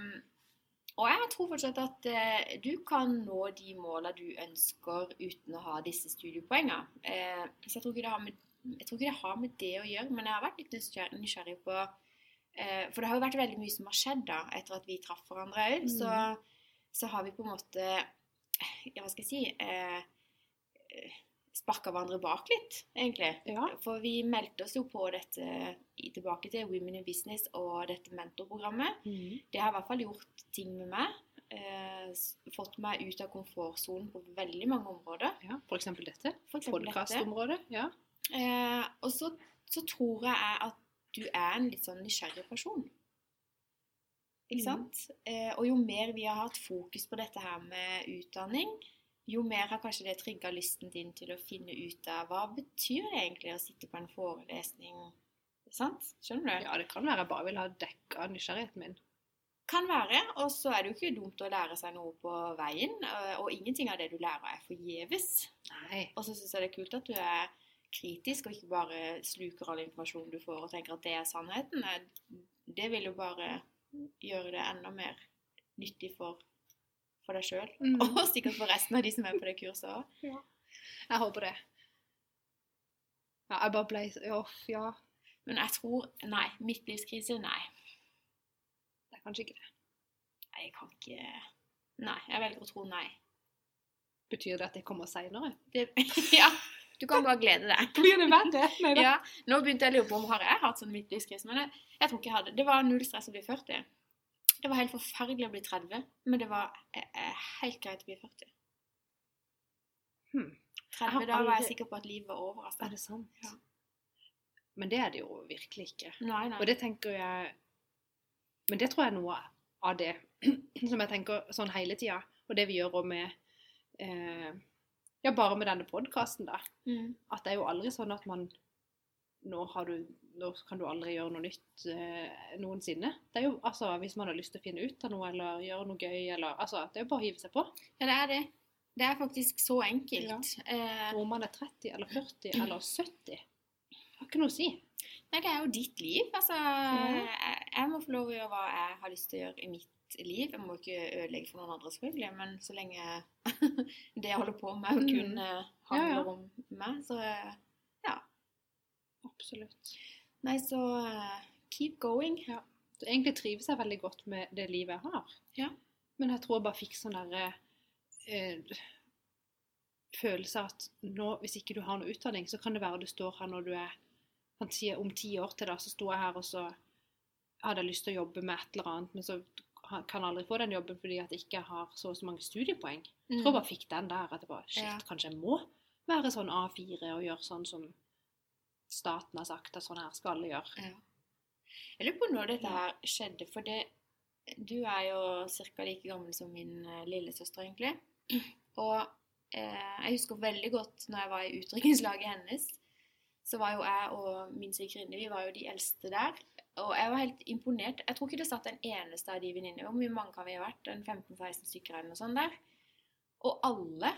S1: Og jeg tror fortsatt at eh, du kan nå de måla du ønsker uten å ha disse studiepoengene. Eh, så jeg tror, ikke det har med, jeg tror ikke det har med det å gjøre, men jeg har vært litt nysgjerrig, på eh, For det har jo vært veldig mye som har skjedd da, etter at vi traff hverandre òg.
S2: Mm.
S1: Så, så har vi på en måte Ja, hva skal jeg si eh, Sparka hverandre bak litt, egentlig.
S2: ja.
S1: For vi meldte oss jo på dette tilbake til Women in Business og dette mentorprogrammet.
S2: Mm.
S1: Det har i hvert fall gjort ting med meg. Eh, fått meg ut av komfortsonen på veldig mange områder.
S2: ja. For dette. Podkastområdet. Ja.
S1: Eh, og så, så tror jeg at du er en litt sånn nysgjerrig person. Ikke
S2: sant?
S1: sant? Eh, og jo mer vi har hatt fokus på dette her med utdanning, jo mer har kanskje det trigga lysten din til å finne ut av hva betyr det egentlig å sitte på en forelesning. Sant? Skjønner du?
S2: ja, det kan være jeg bare vil ha dekka nysgjerrigheten min.
S1: Kan være. Og så er det jo ikke dumt å lære seg noe på veien. eh, Og ingenting av det du lærer, er forgjeves. Og så syns jeg det er kult at du er kritisk, og ikke bare sluker all informasjon du får og tenker at det er sannheten. Det vil jo bare gjøre det enda mer nyttig for, for deg sjøl.
S2: Mm.
S1: Og sikkert for resten av de som er på det kurset òg.
S2: Jeg håper det. Ja, jeg bare ble Uff, ja.
S1: Men jeg tror Nei. Midtlivskrise, nei.
S2: Det er kanskje ikke det.
S1: Jeg kan ikke Nei. Jeg velger å tro nei.
S2: Betyr det at det kommer seinere?
S1: Ja. Du kan bare glede deg.
S2: Blir det verre? Nei
S1: Ja, nå begynte jeg å lure på om har jeg hatt sånn midtlivskrise, men jeg, jeg tror ikke jeg hadde. Det var null stress å bli 40. Det var helt forferdelig å bli 30, men det var eh, eh, helt greit å bli 40.
S2: Hmm.
S1: 30,
S2: aldri...
S1: da var jeg sikker på at livet var over. Altså.
S2: Er det sant?
S1: Ja.
S2: Men det er det jo virkelig ikke.
S1: Nei, nei.
S2: Og det tenker jeg Men det tror jeg er noe av det som jeg tenker sånn hele tida. Og det vi gjør òg med eh, Ja, bare med denne podkasten, da.
S1: Mm.
S2: At det er jo aldri sånn at man nå, har du, nå kan du aldri gjøre noe nytt eh, noensinne. Det er jo, altså, Hvis man har lyst til å finne ut av noe eller gjøre noe gøy, eller altså, Det er jo bare å hive seg på.
S1: Ja, det er det. Det er faktisk så enkelt. Eh,
S2: Om man er 30 eller 40 eller 70. Har ikke noe å si.
S1: nei, det er jo ditt liv. Altså, jeg, jeg må få lov å gjøre hva jeg har lyst til å gjøre i mitt liv. Jeg må ikke ødelegge for noen andre, selvfølgelig, men så lenge det jeg holder på med, kun eh, handler
S2: Mm. Ja, ja.
S1: om meg, så eh, ja.
S2: Absolutt.
S1: Nei, så eh, keep going.
S2: Så egentlig trives jeg veldig godt med det livet jeg har.
S1: Ja.
S2: Men jeg tror jeg bare fikk sånn derre eh, følelse at nå, hvis ikke du har noe utdanning, så kan det være du står her når du er Om ti år til da, så sto jeg her, og så hadde jeg lyst til å jobbe med et eller annet, men så kan aldri få den jobben fordi at jeg ikke har så og så mange studiepoeng. Jeg tror jeg bare fikk den der. At jeg bare, shit,
S1: Ja.
S2: kanskje jeg må være sånn A4 og gjøre sånn som staten har sagt at sånn her skal alle gjøre.
S1: Ja. Jeg lurer på når dette her skjedde, for det Du er jo ca. like gammel som min eh, lillesøster, egentlig. Og eh, jeg husker veldig godt når jeg var i utdrikningslaget hennes, så var jo jeg og min svigerinne vi var jo de eldste der. Og jeg var helt imponert. Jeg tror ikke det satt en eneste av de venninnene. Hvor mye mange kan vi vært? En 15-16 stykker eller noe sånt der. Og alle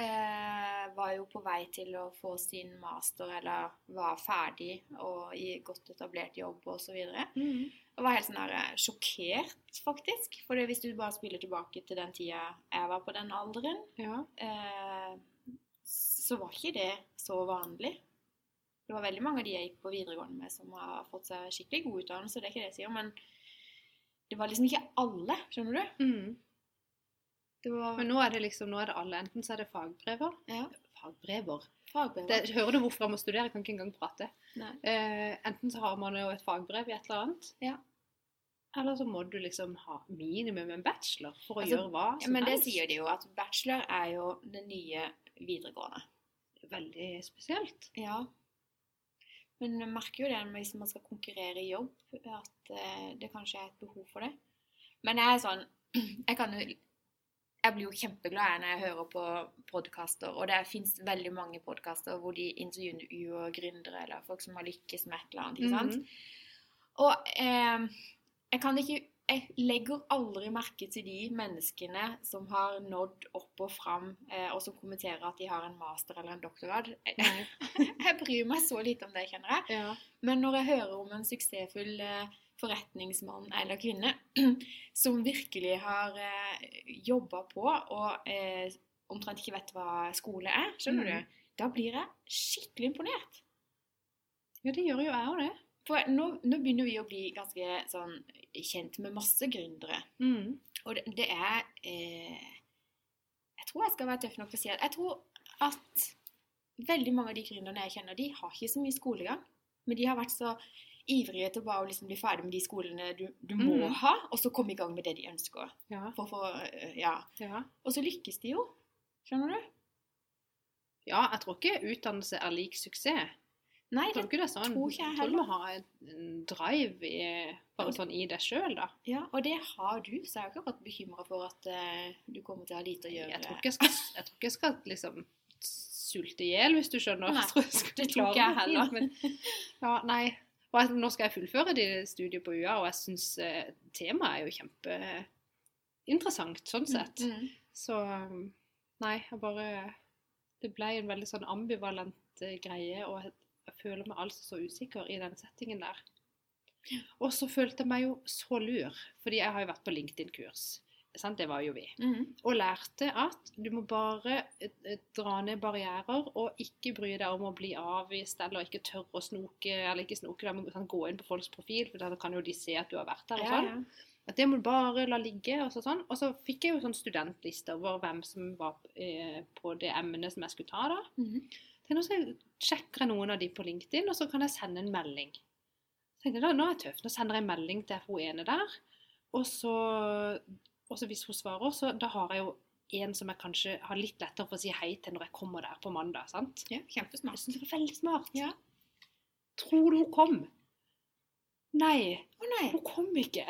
S1: eh, var jo på vei til å få sin master eller var ferdig og i godt etablert jobb osv. Jeg var helt sånn der, eh, sjokkert, faktisk. For hvis du bare spiller tilbake til den tida jeg var på den alderen,
S2: Ja.
S1: eh, så var ikke det så vanlig. Det var veldig mange av de jeg gikk på videregående med som har fått seg skikkelig god utdannelse, det er ikke det jeg sier, men det var liksom ikke alle, skjønner du?
S2: Mm.
S1: Det var
S2: Men nå er det liksom, nå er det alle. Enten så er det fagbrever
S1: ja,
S2: Fagbrever?
S1: fagbrever.
S2: Det, hører du hvorfor jeg må studere? Jeg kan ikke engang prate. Eh, enten så har man jo et fagbrev i et eller annet.
S1: Ja.
S2: Eller så må du liksom ha minimum en bachelor for å
S1: Altså,
S2: gjøre hva som helst.
S1: Ja, men det
S2: helst.
S1: sier de jo, at bachelor er jo det nye videregående.
S2: Veldig spesielt.
S1: Ja. Men jeg merker jo det hvis man skal konkurrere i jobb, at eh, det kanskje er et behov for det. Men jeg er sånn Jeg kan jo Jeg blir jo kjempeglad når jeg hører på podkaster, og det fins veldig mange podkaster hvor de intervjuer gründere eller folk som har lykkes med et eller annet. ikke sant?
S2: Mhm.
S1: Og eh, jeg kan ikke Jeg legger aldri merke til de menneskene som har nådd opp og fram, eh, og som kommenterer at de har en master eller en doktorgrad. Jeg, jeg bryr meg så lite om det, kjenner jeg.
S2: Ja.
S1: Men når jeg hører om en suksessfull eh, forretningsmann eller -kvinne som virkelig har eh, jobba på og eh, omtrent ikke vet hva skole er, skjønner
S2: mm.
S1: du, da blir jeg skikkelig imponert.
S2: ja, det gjør jo jeg òg, det.
S1: For nå, nå begynner vi å bli ganske sånn kjent med masse gründere.
S2: Mm.
S1: Og det, det er eh, Jeg tror jeg skal være tøff nok til å si at jeg tror at veldig mange av de gründerne jeg kjenner, de har ikke så mye skolegang. Men de har vært så ivrige til bare å liksom bli ferdig med de skolene du, du må
S2: mm.
S1: ha, og så komme i gang med det de ønsker.
S2: Ja.
S1: For, for, eh, ja.
S2: ja.
S1: Og så lykkes de jo. Skjønner du?
S2: Ja, jeg tror ikke utdannelse er lik suksess.
S1: Nei,
S2: Jeg tror ikke det er sånn.
S1: tror jeg
S2: tror du må ha en, drive i, bare sånn i deg sjøl, da.
S1: ja, og det har du, så jeg har ikke akkurat bekymra for at uh, du kommer til å ha lite å gjøre.
S2: Jeg tror ikke jeg skal, jeg tror ikke jeg skal liksom sulte i hjel, hvis du skjønner.
S1: Nei,
S2: tror jeg
S1: det tror ikke jeg heller.
S2: Men, ja, nei. Jeg, nå skal jeg fullføre de studiet på UiA, og jeg syns uh, temaet er jo kjempeinteressant sånn sett.
S1: Mm,
S2: Så um, nei, jeg bare Det ble en veldig sånn ambivalent eh, greie, og jeg føler meg altså så usikker i den settingen der. Og så følte jeg meg jo så lur, fordi jeg har jo vært på LinkedIn-kurs. Sant, det var jo vi.
S1: mm, -hmm.
S2: Og lærte at du må bare eh, eh, dra ned barrierer og ikke bry deg om å bli avvist eller ikke tørre å snoke eller ikke snoke. Da må du gå inn på folks profil, for da kan jo de se at du har vært der. og sånn.
S1: ja.
S2: At det må du bare la ligge. Og, så sånn. og så fikk jeg jo sånn studentliste over hvem som var eh, på det emnet som jeg skulle ta. da.
S1: Mhm.
S2: Nå skal jeg sjekker noen av de på LinkedIn, og så kan jeg sende en melding. Så tenkte jeg, da, Nå er jeg tøff. Nå sender jeg en melding til hun ene der. Og så, og så hvis hun svarer, så da har jeg jo en som jeg kanskje har litt lettere for å si hei til når jeg kommer der på mandag. sant?
S1: ja, kjempesmart.
S2: Jeg synes det var veldig smart.
S1: Ja.
S2: Tror du hun kom? Nei,
S1: Å nei.
S2: hun kom ikke.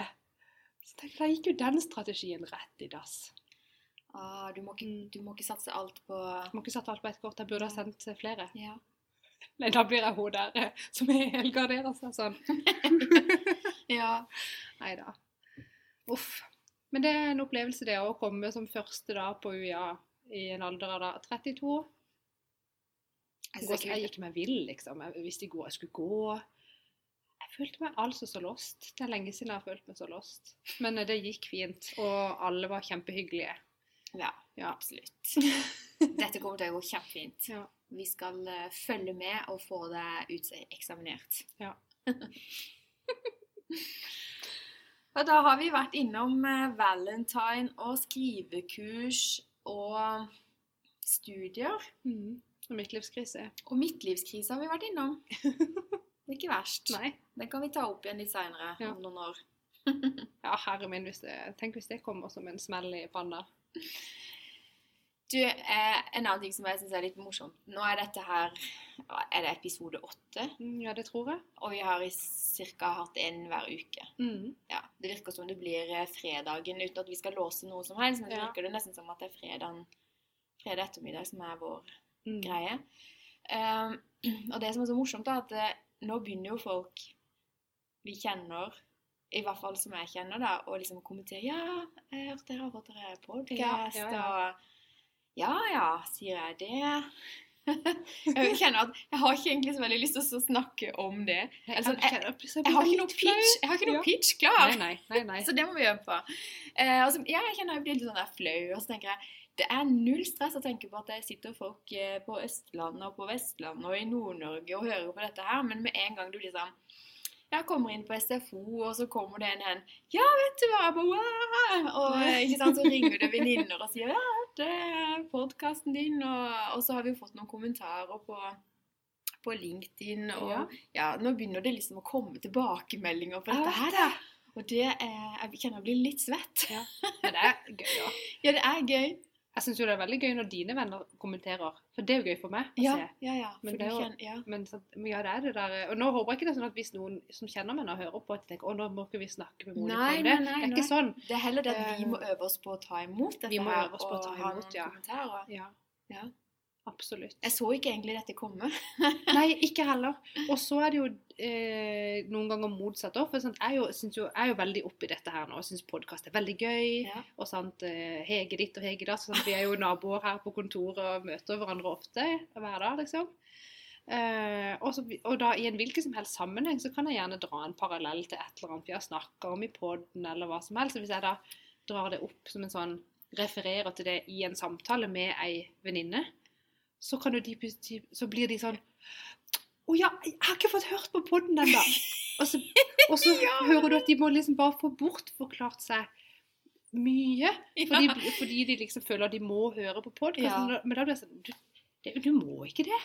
S2: Så tenkte jeg, da gikk jo den strategien rett i dass.
S1: Ah, du, må ikke,
S2: Mm.
S1: du må ikke satse alt på
S2: Jeg må ikke satse alt på ett kort. Jeg burde ha sendt flere.
S1: Ja.
S2: Nei, da blir jeg hun der eh, som er helgardert seg sånn.
S1: ja.
S2: Nei da. Uff. Men det er en opplevelse det å komme som første da på UiA i en alder av da 32.
S1: Jeg
S2: Gå- Jeg gikk meg vill, liksom. Jeg visste ikke hvor jeg skulle gå. Jeg følte meg altså så lost. Det er lenge siden jeg har følt meg så lost. Men eh, det gikk fint, og alle var kjempehyggelige.
S1: Ja,
S2: Ja.
S1: absolutt. Dette kommer til å gå kjempefint.
S2: Ja.
S1: Vi skal eh, følge med og få deg uteksaminert.
S2: Ja.
S1: og da har vi vært innom eh, valentine og skrivekurs og studier.
S2: Mm. Og midtlivskrise.
S1: Og midtlivskrise har vi vært innom. Det er ikke verst.
S2: Nei.
S1: Den kan vi ta opp igjen litt seinere,
S2: Ja.
S1: om noen år.
S2: Ja, herre min, hvis det, tenk hvis det kommer som en smell i panna.
S1: Du, eh, En annen ting som jeg syns er litt morsomt Nå er dette her Er det episode åtte?
S2: Mm, ja, det tror jeg.
S1: Og vi har ca. cirka hatt en hver uke.
S2: Mm.
S1: Ja, Det virker som det blir eh, fredagen uten at vi skal låse noe som helst. Men så virker det nesten som at det er fredagen, fredag ettermiddag som er vår
S2: Mm.
S1: greie. Um, og det som er så morsomt, er at eh, nå begynner jo folk vi kjenner, i hvert fall som jeg kjenner, da, å liksom kommentere 'Ja, jeg har hørt dere har fått dere podkast',
S2: Ja, ja, ja.
S1: og 'Ja ja', sier jeg det. jeg kjenner at jeg har ikke egentlig så veldig lyst til å snakke om det. Altså,
S2: jeg, jeg, jeg,
S1: har ikke noe pitch, jeg har ikke noe pitch klar.
S2: Nei, nei, nei.
S1: Så det må vi øve på. Eh, altså, ja, jeg kjenner jeg blir litt sånn der flau, og så tenker jeg det er null stress å tenke på at det sitter folk eh, på Østlandet og på Vestlandet og i Nord-Norge og hører på dette her, men med en gang du liksom jeg kommer inn på SFO, og så kommer det en hen 'Ja, vet du hva?' Jeg bare, Og ikke sant, så ringer det venninner og sier 'Ja, det er podkasten din', og, og så har vi jo fått noen kommentarer på, på LinkedIn, og
S2: Ja.
S1: ja. nå begynner det liksom å komme tilbakemeldinger på dette her, da. Og det er Jeg kjenner jeg blir litt svett.
S2: Ja. Men det er gøy, ja.
S1: Ja, det er gøy.
S2: Jeg syns jo det er veldig gøy når dine venner kommenterer, for det er jo gøy for meg å
S1: Ja,
S2: se.
S1: ja, ja.
S2: Men det er jo-
S1: kjenner, ja.
S2: Men så, men ja, det er det der Og nå håper jeg ikke det er sånn at hvis noen som kjenner meg nå, hører på, at de tenker å, nå må ikke vi snakke med Monica
S1: Nei,
S2: om det.
S1: nei, nei,
S2: det er ikke sånn.
S1: Det er heller det at vi
S2: Eh,
S1: må øve oss på å ta imot dette
S2: vi må
S1: her,
S2: øve oss på å ta imot,
S1: og ha noen
S2: ja.
S1: kommentarer.
S2: Ja,
S1: Ja.
S2: Absolutt.
S1: Jeg så ikke egentlig dette komme.
S2: Nei, ikke heller. Og så er det jo eh, noen ganger motsatt òg. For sant? jeg, jo, jo, jeg er jo veldig oppi dette her nå og syns podkast er veldig gøy.
S1: Ja.
S2: Og sant, eh, Hege ditt og Hege datt. Vi er jo naboer her på kontoret og møter hverandre ofte hver dag, liksom. Eh, og, så, og da i en hvilken som helst sammenheng så kan jeg gjerne dra en parallell til et eller annet vi har snakka om i poden, eller hva som helst. Så hvis jeg da drar det opp som en sånn refererer til det i en samtale med ei venninne, så kan jo de plutselig Så blir de sånn Å ja, jeg har ikke fått hørt på poden ennå! Og så, og så
S1: Ja.
S2: hører du at de må liksom bare få bortforklart seg mye. Fordi,
S1: Ja.
S2: fordi de liksom føler at de må høre på
S1: Ja.
S2: Men da blir det sånn du, du må ikke det.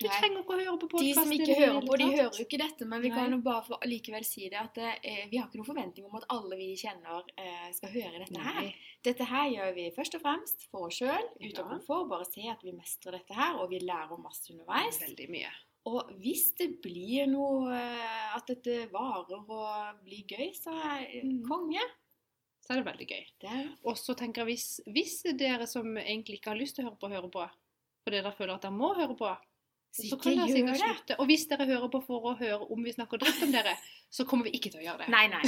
S2: Du
S1: Nei.
S2: trenger ikke å høre på
S1: De som ikke hører på, de hører jo ikke dette, men vi
S2: Nei.
S1: kan jo bare for, likevel si det at eh, vi har ikke noen forventning om at alle vi kjenner eh, skal høre dette her. Dette her gjør vi først og fremst for oss sjøl, ut av
S2: Ja.
S1: komfort. Bare se at vi mestrer dette her, og vi lærer masse underveis.
S2: Veldig mye.
S1: Og hvis det blir noe eh, At dette varer og blir gøy, så er
S2: Mm.
S1: konge.
S2: Så er det veldig gøy. Og så tenker jeg hvis, hvis dere som egentlig ikke har lyst til å høre på, hører på, fordi dere føler at dere må høre på, så kan dere sikkert slutte. Og hvis dere hører på for å høre om vi snakker dritt om dere, så kommer vi ikke til å gjøre det.
S1: Nei, nei.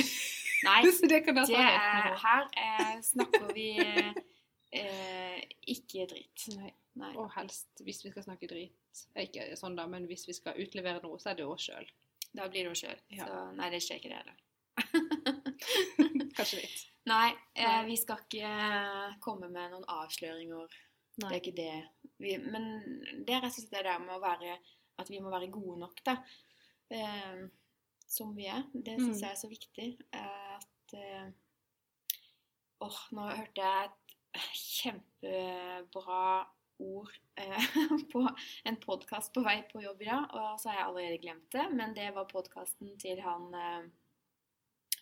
S1: Nei.
S2: Det kan dere
S1: Det er, her eh, snakker vi eh, eh, ikke dritt.
S2: Nei.
S1: Nei.
S2: Og helst, hvis vi skal snakke drit eh, Ikke sånn da, men hvis vi skal utlevere noe, så er det oss sjøl.
S1: Da blir det oss sjøl.
S2: Ja.
S1: Så nei, det skjer ikke det heller.
S2: Kanskje litt.
S1: Nei, eh, vi skal ikke eh, komme med noen avsløringer. Det er ikke det. Vi, men det er rett og slett det der med å være At vi må være gode nok, da. Eh, som vi er. Det syns
S2: Mm.
S1: jeg er så viktig. at eh, Åh, nå hørte jeg et kjempebra ord eh, på en podkast på vei på jobb i dag, og så har jeg allerede glemt det. Men det var podkasten til han eh,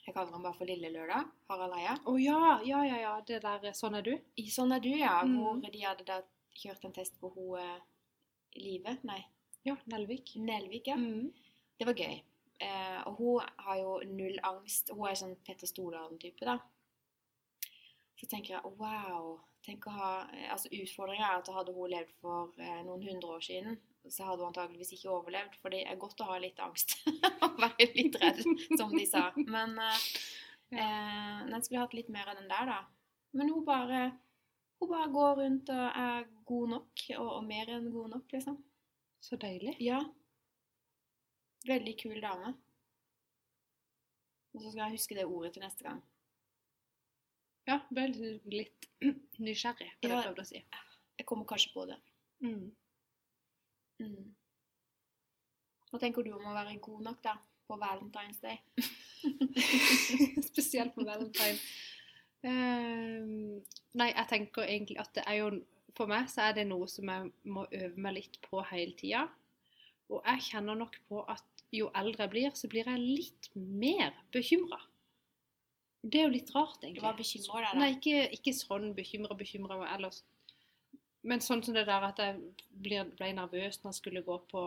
S1: Jeg kaller han bare for Lille Lørdag. Harald Eia.
S2: Å ja, ja, ja, ja. Det der eh, Sånn er du.
S1: I Sånn er du, ja.
S2: Mm.
S1: Hvor de hadde da kjørt en test på hun uh, Live Nei,
S2: Ja, Nelvik.
S1: Nelvik, ja.
S2: Mm.
S1: Det var gøy. Uh, og hun har jo null angst. Hun er sånn Petter Stordalen-type, da. Så tenker jeg wow. Tenk å ha Altså Utfordringa er at hadde hun levd for uh, noen hundre år siden, så hadde hun antageligvis ikke overlevd. For det er godt å ha litt angst. Og være litt redd, som de sa. Men eh, eh, den skulle hatt litt mer av den der, da. Men hun bare hun bare går rundt og er god nok, og, og mer enn god nok, liksom.
S2: Så deilig.
S1: Ja. Veldig kul dame. Og så skal jeg huske det ordet til neste gang.
S2: Ja, ble litt nysgjerrig, var det jeg prøvde å si.
S1: Jeg kommer kanskje på det.
S2: Mm.
S1: Mm. Hva tenker du om å være god nok, da? På Valentine's Day?
S2: Spesielt på valentine. Um, nei, jeg tenker egentlig at det er jo For meg så er det noe som jeg må øve meg litt på hele tida. Og jeg kjenner nok på at jo eldre jeg blir, så blir jeg litt mer bekymra. Det er jo litt rart, egentlig.
S1: Hva bekymrer deg, da?
S2: Nei, ikke, ikke sånn bekymra, bekymra ellers. Men sånn som det der at jeg ble, ble nervøs når jeg skulle gå på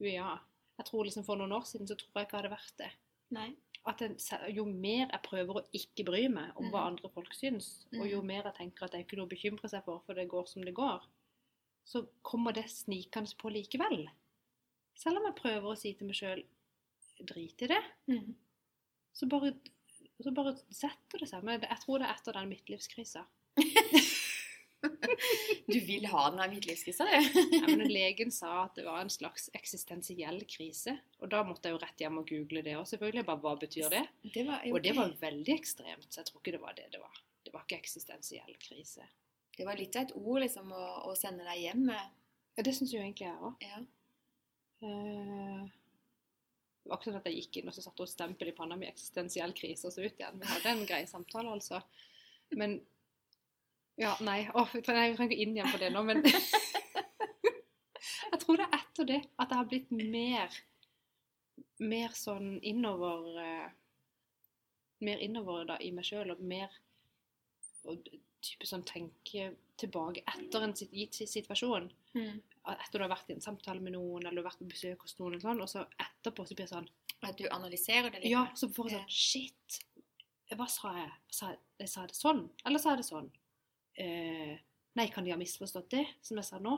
S2: UiA. Jeg tror liksom For noen år siden så tror jeg ikke jeg hadde vært det
S1: Nei.
S2: at jeg, jo mer jeg prøver å ikke bry meg om hva
S1: Mhm.
S2: andre folk syns, og jo
S1: Mhm.
S2: mer jeg tenker at det er ikke noe å bekymre seg for, for det går som det går, så kommer det snikende på likevel. Selv om jeg prøver å si til meg sjøl drit i det,
S1: Mm.
S2: så bare, så bare setter det seg. Men jeg tror det er etter den midtlivskrisa.
S1: Du vil ha den her midtlivskrisa, du?
S2: Ja, men legen sa at det var en slags eksistensiell krise, og da måtte jeg jo rett hjem og google det. òg, selvfølgelig bare hva betyr det?
S1: Det var,
S2: Og det var veldig ekstremt, så jeg tror ikke det var det det var. Det var ikke eksistensiell krise.
S1: det var litt av et ord, liksom, å, å sende deg hjem med.
S2: Ja, det syns jo egentlig jeg òg.
S1: Ja.
S2: Det var ikke sånn at jeg gikk inn og så satte hun stempel i panna mi 'eksistensiell krise' og så ut igjen. Vi hadde en grei samtale, altså. Men Ja, nei. Åh, jeg trenger ikke inn igjen på det nå, men Jeg tror det er etter det at jeg har blitt mer Mer sånn innover eh, mer innover da, i meg sjøl, og mer og type sånn tenke tilbake etter en gitt situasjon.
S1: Mm.
S2: Etter du har vært i en samtale med noen, eller du har vært på besøk hos noen, og sånn, og så etterpå så blir det sånn
S1: At du analyserer det litt.
S2: Ja, så får jeg sånn Shit! Hva sa jeg? Sa jeg, jeg sa det sånn? Eller sa jeg det sånn? Eh, nei, kan de ha misforstått det, som jeg sa nå?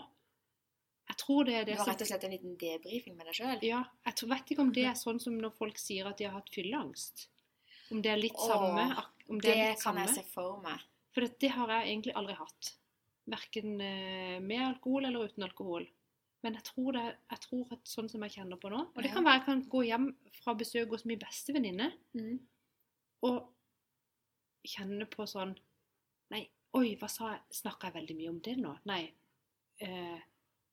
S2: Jeg tror det er
S1: Du har rett og slett en liten debrifing med deg sjøl.
S2: Ja, jeg tror, vet ikke om det er sånn som når folk sier at de har hatt fylleangst. Om det er litt
S1: Åh,
S2: samme. Om det,
S1: Det
S2: litt
S1: kan
S2: samme.
S1: jeg se for meg.
S2: For det, det har jeg egentlig aldri hatt. Verken eh, med alkohol eller uten alkohol. Men jeg tror, det, jeg tror at sånn som jeg kjenner på nå Og det kan være jeg kan gå hjem fra besøk hos min beste venninne
S1: Mm.
S2: og kjenne på sånn Nei, oi, hva sa jeg? Snakka jeg veldig mye om det nå? Nei. Eh,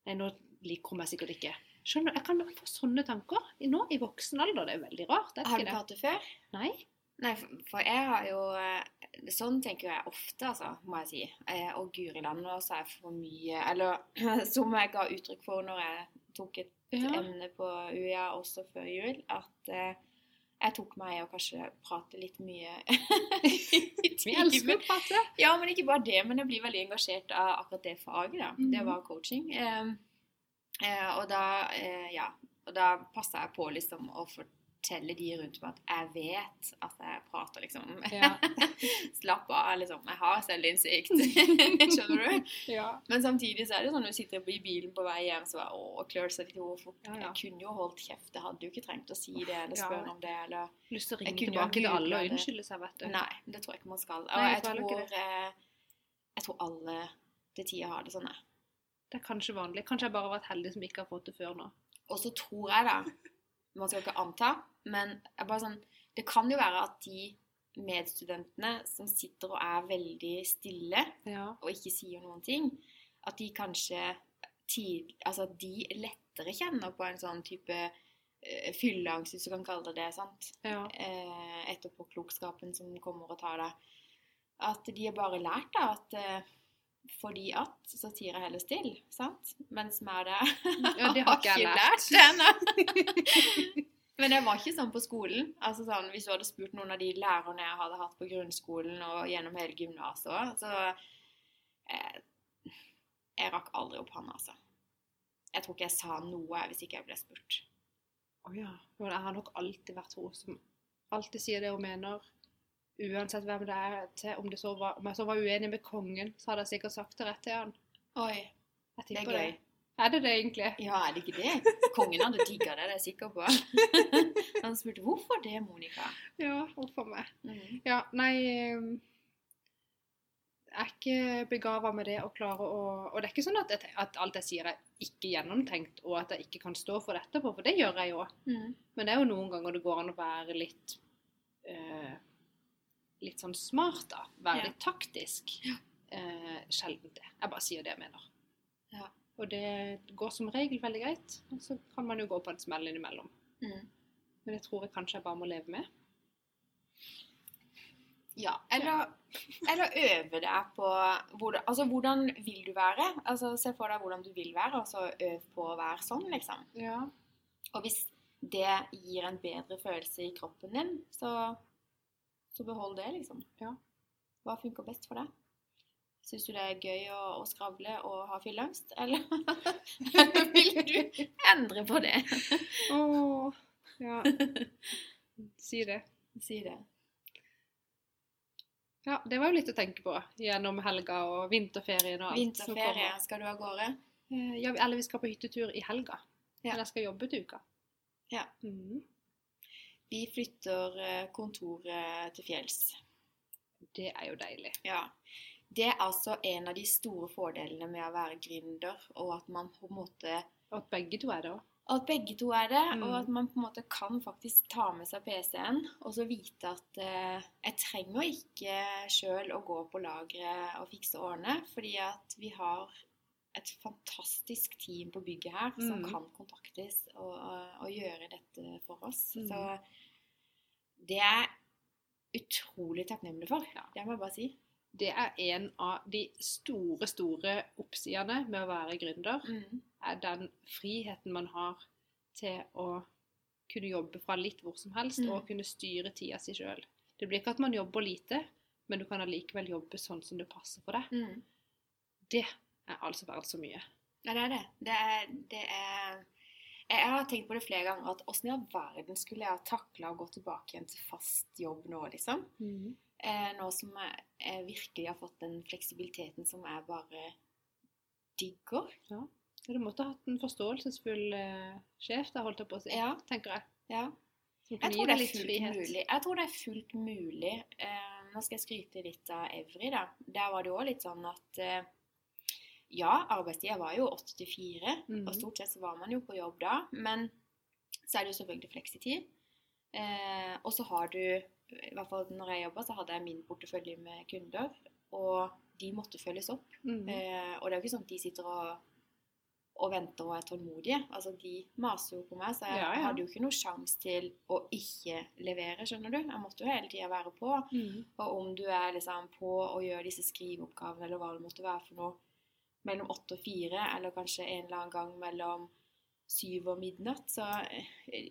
S2: nei, nå liker hun meg sikkert ikke. Skjønner du, Jeg kan få sånne tanker nå i voksen alder. Det er veldig rart. Er det
S1: Har du hatt det før?
S2: Nei.
S1: Nei, for- jeg har jo eh, Sånn tenker jeg ofte, altså, må jeg si. Eh, Og guri land, sa jeg for mye Eller som jeg ga uttrykk for når jeg tok et
S2: Ja.
S1: emne på UiA også før jul, at eh, jeg tok meg å kanskje prate litt mye i
S2: Vi elsker å prate.
S1: Ja, men ikke bare det, men jeg blir veldig engasjert av akkurat det faget. da. Det
S2: Mhm.
S1: var coaching. Eh, eh, og da, eh, ja, og da passa jeg på liksom å fortelle de rundt meg at jeg vet at jeg prater, liksom.
S2: Ja.
S1: Slapp av, liksom. Jeg har selvinnsikt. Skjønner du?
S2: ja.
S1: Men samtidig så er det sånn når du sitter i bilen på vei hjem, så bare å, klør seg litt i hodet.
S2: Ja.
S1: Jeg kunne jo holdt kjeft. Jeg hadde jo ikke trengt å si det eller spørre om det. eller...
S2: Lyst til å
S1: Jeg
S2: ringe tilbake til alle og unnskylde seg, vet du.
S1: Nei, det tror jeg ikke man skal.
S2: Nei, jeg
S1: jeg,
S2: tror
S1: tror, eh, jeg tror alle til tider har det sånn. jeg.
S2: Det er kanskje vanlig. Kanskje jeg bare har vært heldig som ikke har fått det før nå.
S1: Og så tror jeg da Man skal ikke anta, men sånn, det kan jo være at de medstudentene som sitter og er veldig stille
S2: Ja.
S1: og ikke sier noen ting, at de kanskje tid, altså de lettere kjenner på en sånn type uh, fylleangst, hvis du kan kalle det det. sant?
S2: ja.
S1: Uh, etterpåklokskapen som kommer og tar deg. At de har bare lært da, at eh, fordi at, så tier jeg heller stille, sant? Mens meg det
S2: Ja, det har ikke jeg lært.
S1: lært. Men jeg var ikke sånn på skolen. Altså sånn, Hvis du hadde spurt noen av de lærerne jeg hadde hatt på grunnskolen og gjennom hele gymnaset så eh, Jeg rakk aldri opp hånda, altså. Jeg tror ikke jeg sa noe hvis ikke jeg ble spurt.
S2: Å ja. Men jeg har nok alltid vært hun som alltid sier det hun mener. Uansett hvem det er til. Om, det så var, om jeg så var uenig med kongen, så hadde jeg sikkert sagt det rett til han.
S1: Oi, det er
S2: tipper
S1: Det.
S2: Er det det egentlig?
S1: Ja, er det ikke det? Kongen hadde digga det, det er jeg sikker på. Han spurte hvorfor det, Monica.
S2: Ja, hvorfor meg?
S1: Mm.
S2: Ja, nei Jeg er ikke begava med det å klare å Og det er ikke sånn at, jeg, at alt jeg sier er ikke gjennomtenkt, og at jeg ikke kan stå for det etterpå, for det gjør jeg jo.
S1: Mm.
S2: Men det er jo noen ganger det går an å være litt eh, Litt sånn smart, da. Være litt taktisk. Eh, sjelden det. Jeg bare sier det jeg mener.
S1: Ja.
S2: Og det går som regel veldig greit. Og så kan man jo gå på en smell innimellom.
S1: Mm.
S2: Men det tror jeg kanskje jeg bare må leve med.
S1: Ja, eller, eller øve deg på hvordan, altså, hvordan vil du være? Altså, Se for deg hvordan du vil være, og så øv på å være sånn, liksom.
S2: Ja.
S1: Og hvis det gir en bedre følelse i kroppen din, så, så behold det, liksom.
S2: Ja.
S1: Hva funker best for deg? Syns du det er gøy å, å skravle og ha fylleangst, eller, vil du endre på det?
S2: oh, ja. Si det.
S1: Si det.
S2: Ja, det var jo litt å tenke på gjennom helga og vinterferien og alt
S1: Vinterferie, skal du av gårde?
S2: Eh, Ja, eller vi skal på hyttetur i helga.
S1: Ja.
S2: Men jeg skal jobbe til uka.
S1: Ja.
S2: Mhm.
S1: Vi flytter eh, kontoret til fjells.
S2: Det er jo deilig.
S1: Ja. Det er altså en av de store fordelene med å være gründer, og at man på en måte
S2: at begge to er det òg.
S1: At begge to er det,
S2: Mm.
S1: og at man på en måte kan faktisk ta med seg PC-en og så vite at eh, jeg trenger ikke sjøl å gå på lageret og fikse og ordne, fordi at vi har et fantastisk team på bygget her som
S2: Mm.
S1: kan kontaktes og, og, og gjøre dette for oss.
S2: Mm.
S1: Så det er utrolig takknemlig for. Det må jeg bare si.
S2: Det er en av de store, store oppsidene med å være gründer.
S1: Mm.
S2: Er den friheten man har til å kunne jobbe fra litt hvor som helst,
S1: Mm.
S2: og kunne styre tida si sjøl. Det blir ikke at man jobber lite, men du kan allikevel jobbe sånn som det passer for deg.
S1: Mm.
S2: Det er altså verdt så mye.
S1: Ja, det er det. Det er, det er Jeg har tenkt på det flere ganger at åssen i all verden skulle jeg ha takla å gå tilbake igjen til fast jobb nå, liksom? Eh, nå som jeg, jeg virkelig har fått den fleksibiliteten som jeg bare digger.
S2: Så du måtte ha hatt en forståelsesfull eh, sjef, da, holdt jeg på å si.
S1: Ja.
S2: Tenker jeg.
S1: Ja. Jeg tror. Jeg tror det er fullt mulig. Eh, nå skal jeg skryte litt av Evry, da. Der var det òg litt sånn at eh, Ja, arbeidstida var jo åtte til fire,
S2: Mhm.
S1: og stort sett så var man jo på jobb da. Men så er det jo selvfølgelig fleksitid. Eh, og så har du I hvert fall når jeg jobba, så hadde jeg min portefølje med kunder, og de måtte følges opp.
S2: Mhm.
S1: Eh, og det er jo ikke sånn at de sitter og, og venter og er tålmodige. Altså, de maser jo på meg, så jeg
S2: Ja, ja.
S1: hadde jo ikke noe sjanse til å ikke levere, skjønner du. Jeg måtte jo hele tida være på.
S2: Mhm.
S1: Og om du er liksom på å gjøre disse skriveoppgavene, eller hva det måtte være for noe, mellom åtte og fire, eller kanskje en eller annen gang mellom syv og midnatt, så eh,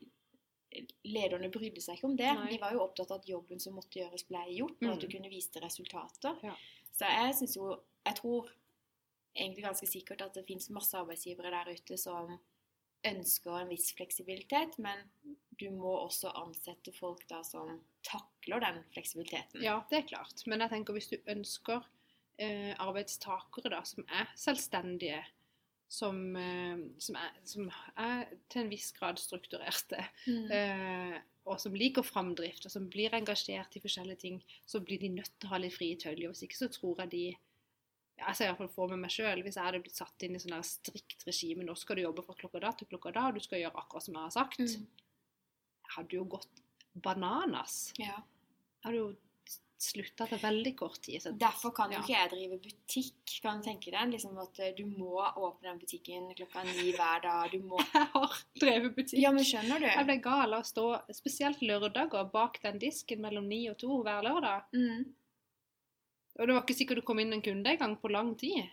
S1: Lederne brydde seg ikke om det.
S2: Nei.
S1: De var jo opptatt av at jobben som måtte gjøres, ble gjort, og at du
S2: Mm.
S1: kunne vise til resultater.
S2: Ja.
S1: Så jeg syns jo Jeg tror egentlig ganske sikkert at det fins masse arbeidsgivere der ute som ønsker en viss fleksibilitet, men du må også ansette folk da som takler den fleksibiliteten.
S2: Ja, det er klart. Men jeg tenker hvis du ønsker eh, arbeidstakere da, som er selvstendige, som, eh, som, er, som er til en viss grad strukturerte,
S1: Mm.
S2: eh, og som liker framdrift, og som blir engasjert i forskjellige ting, så blir de nødt til å ha litt frie tøyler. Hvis ikke så tror jeg de ja, Jeg ser fall for meg meg sjøl, hvis jeg hadde blitt satt inn i sånn strikt regime Nå skal du jobbe fra klokka da til klokka da, og du skal gjøre akkurat som jeg har sagt.
S1: Mm.
S2: Jeg hadde jo gått bananas.
S1: Ja.
S2: Jeg hadde jo slutta etter veldig kort tid. Så
S1: Derfor kan jo
S2: Ja.
S1: ikke jeg drive butikk. Kan du tenke deg liksom at eh, du må åpne den butikken klokka ni hver dag. Du må
S2: jeg har drevet butikk.
S1: Ja, men skjønner du?
S2: Jeg ble gal av å stå spesielt lørdager bak den disken mellom ni og to hver lørdag.
S1: Mm.
S2: Og det var ikke sikkert du kom inn en kunde engang på lang tid.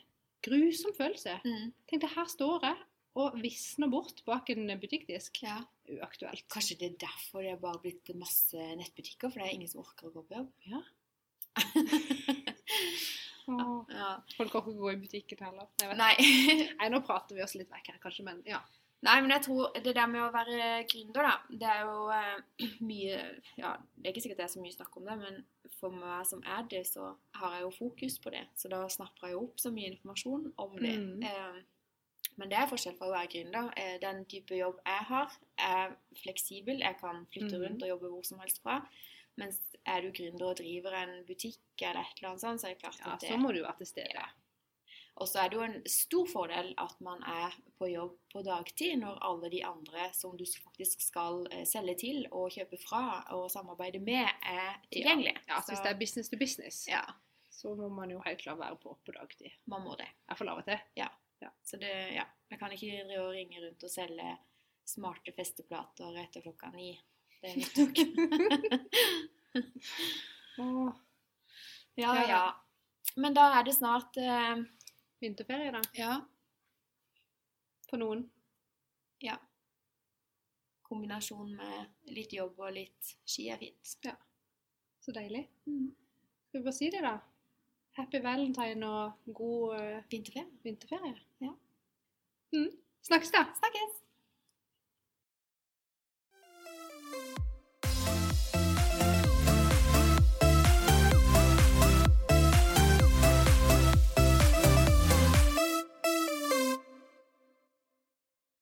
S2: Grusom følelse.
S1: Mm.
S2: Tenkte her står jeg og visner bort bak en butikkdisk.
S1: Ja.
S2: Uaktuelt.
S1: Kanskje det er derfor det er bare blitt masse nettbutikker, for det er ingen som orker å gå på jobb.
S2: Ja. Åh,
S1: Ja.
S2: folk orker ikke gå i butikken heller.
S1: Nei.
S2: Nei, nå prater vi oss litt vekk her, kanskje, men ja.
S1: Nei, men jeg tror det der med å være gründer, da, det er jo eh, mye Ja, det er ikke sikkert det er så mye snakk om det, men for meg som er det, så har jeg jo fokus på det. Så da snapper jeg jo opp så mye informasjon om det.
S2: Mm.
S1: Eh, men det er forskjell fra å være gründer. Eh, den type jobb jeg har, er fleksibel. Jeg kan flytte
S2: Mhm.
S1: rundt og jobbe hvor som helst fra. Mens er du gründer og driver en butikk eller et eller annet sånt, så er det klart
S2: ja
S1: at det Ja,
S2: så må du være til stede.
S1: Ja. Og så er det jo en stor fordel at man er på jobb på dagtid når alle de andre som du faktisk skal eh, selge til og kjøpe fra og samarbeide med, er tilgjengelige.
S2: Ja, så hvis det er business to business,
S1: ja,
S2: så må man jo helt klart være på på dagtid.
S1: man må det.
S2: Jeg får lov til.
S1: Så det, ja, jeg kan ikke drive og ringe rundt og selge smarte festeplater etter klokka ni. Det er ikke.
S2: Åh,
S1: Ja,
S2: Ja,
S1: ja.
S2: ja.
S1: Men da er det snart eh,
S2: vinterferie, da.
S1: Ja.
S2: For noen.
S1: Ja. Kombinasjon med litt jobb og litt ski er fint.
S2: Så deilig. Skal vi bare si det, da? Happy valentine og god eh,
S1: Vinterferie.
S2: vinterferie.
S1: Ja.
S2: Mm. Snakkes, da!
S1: Snakkes!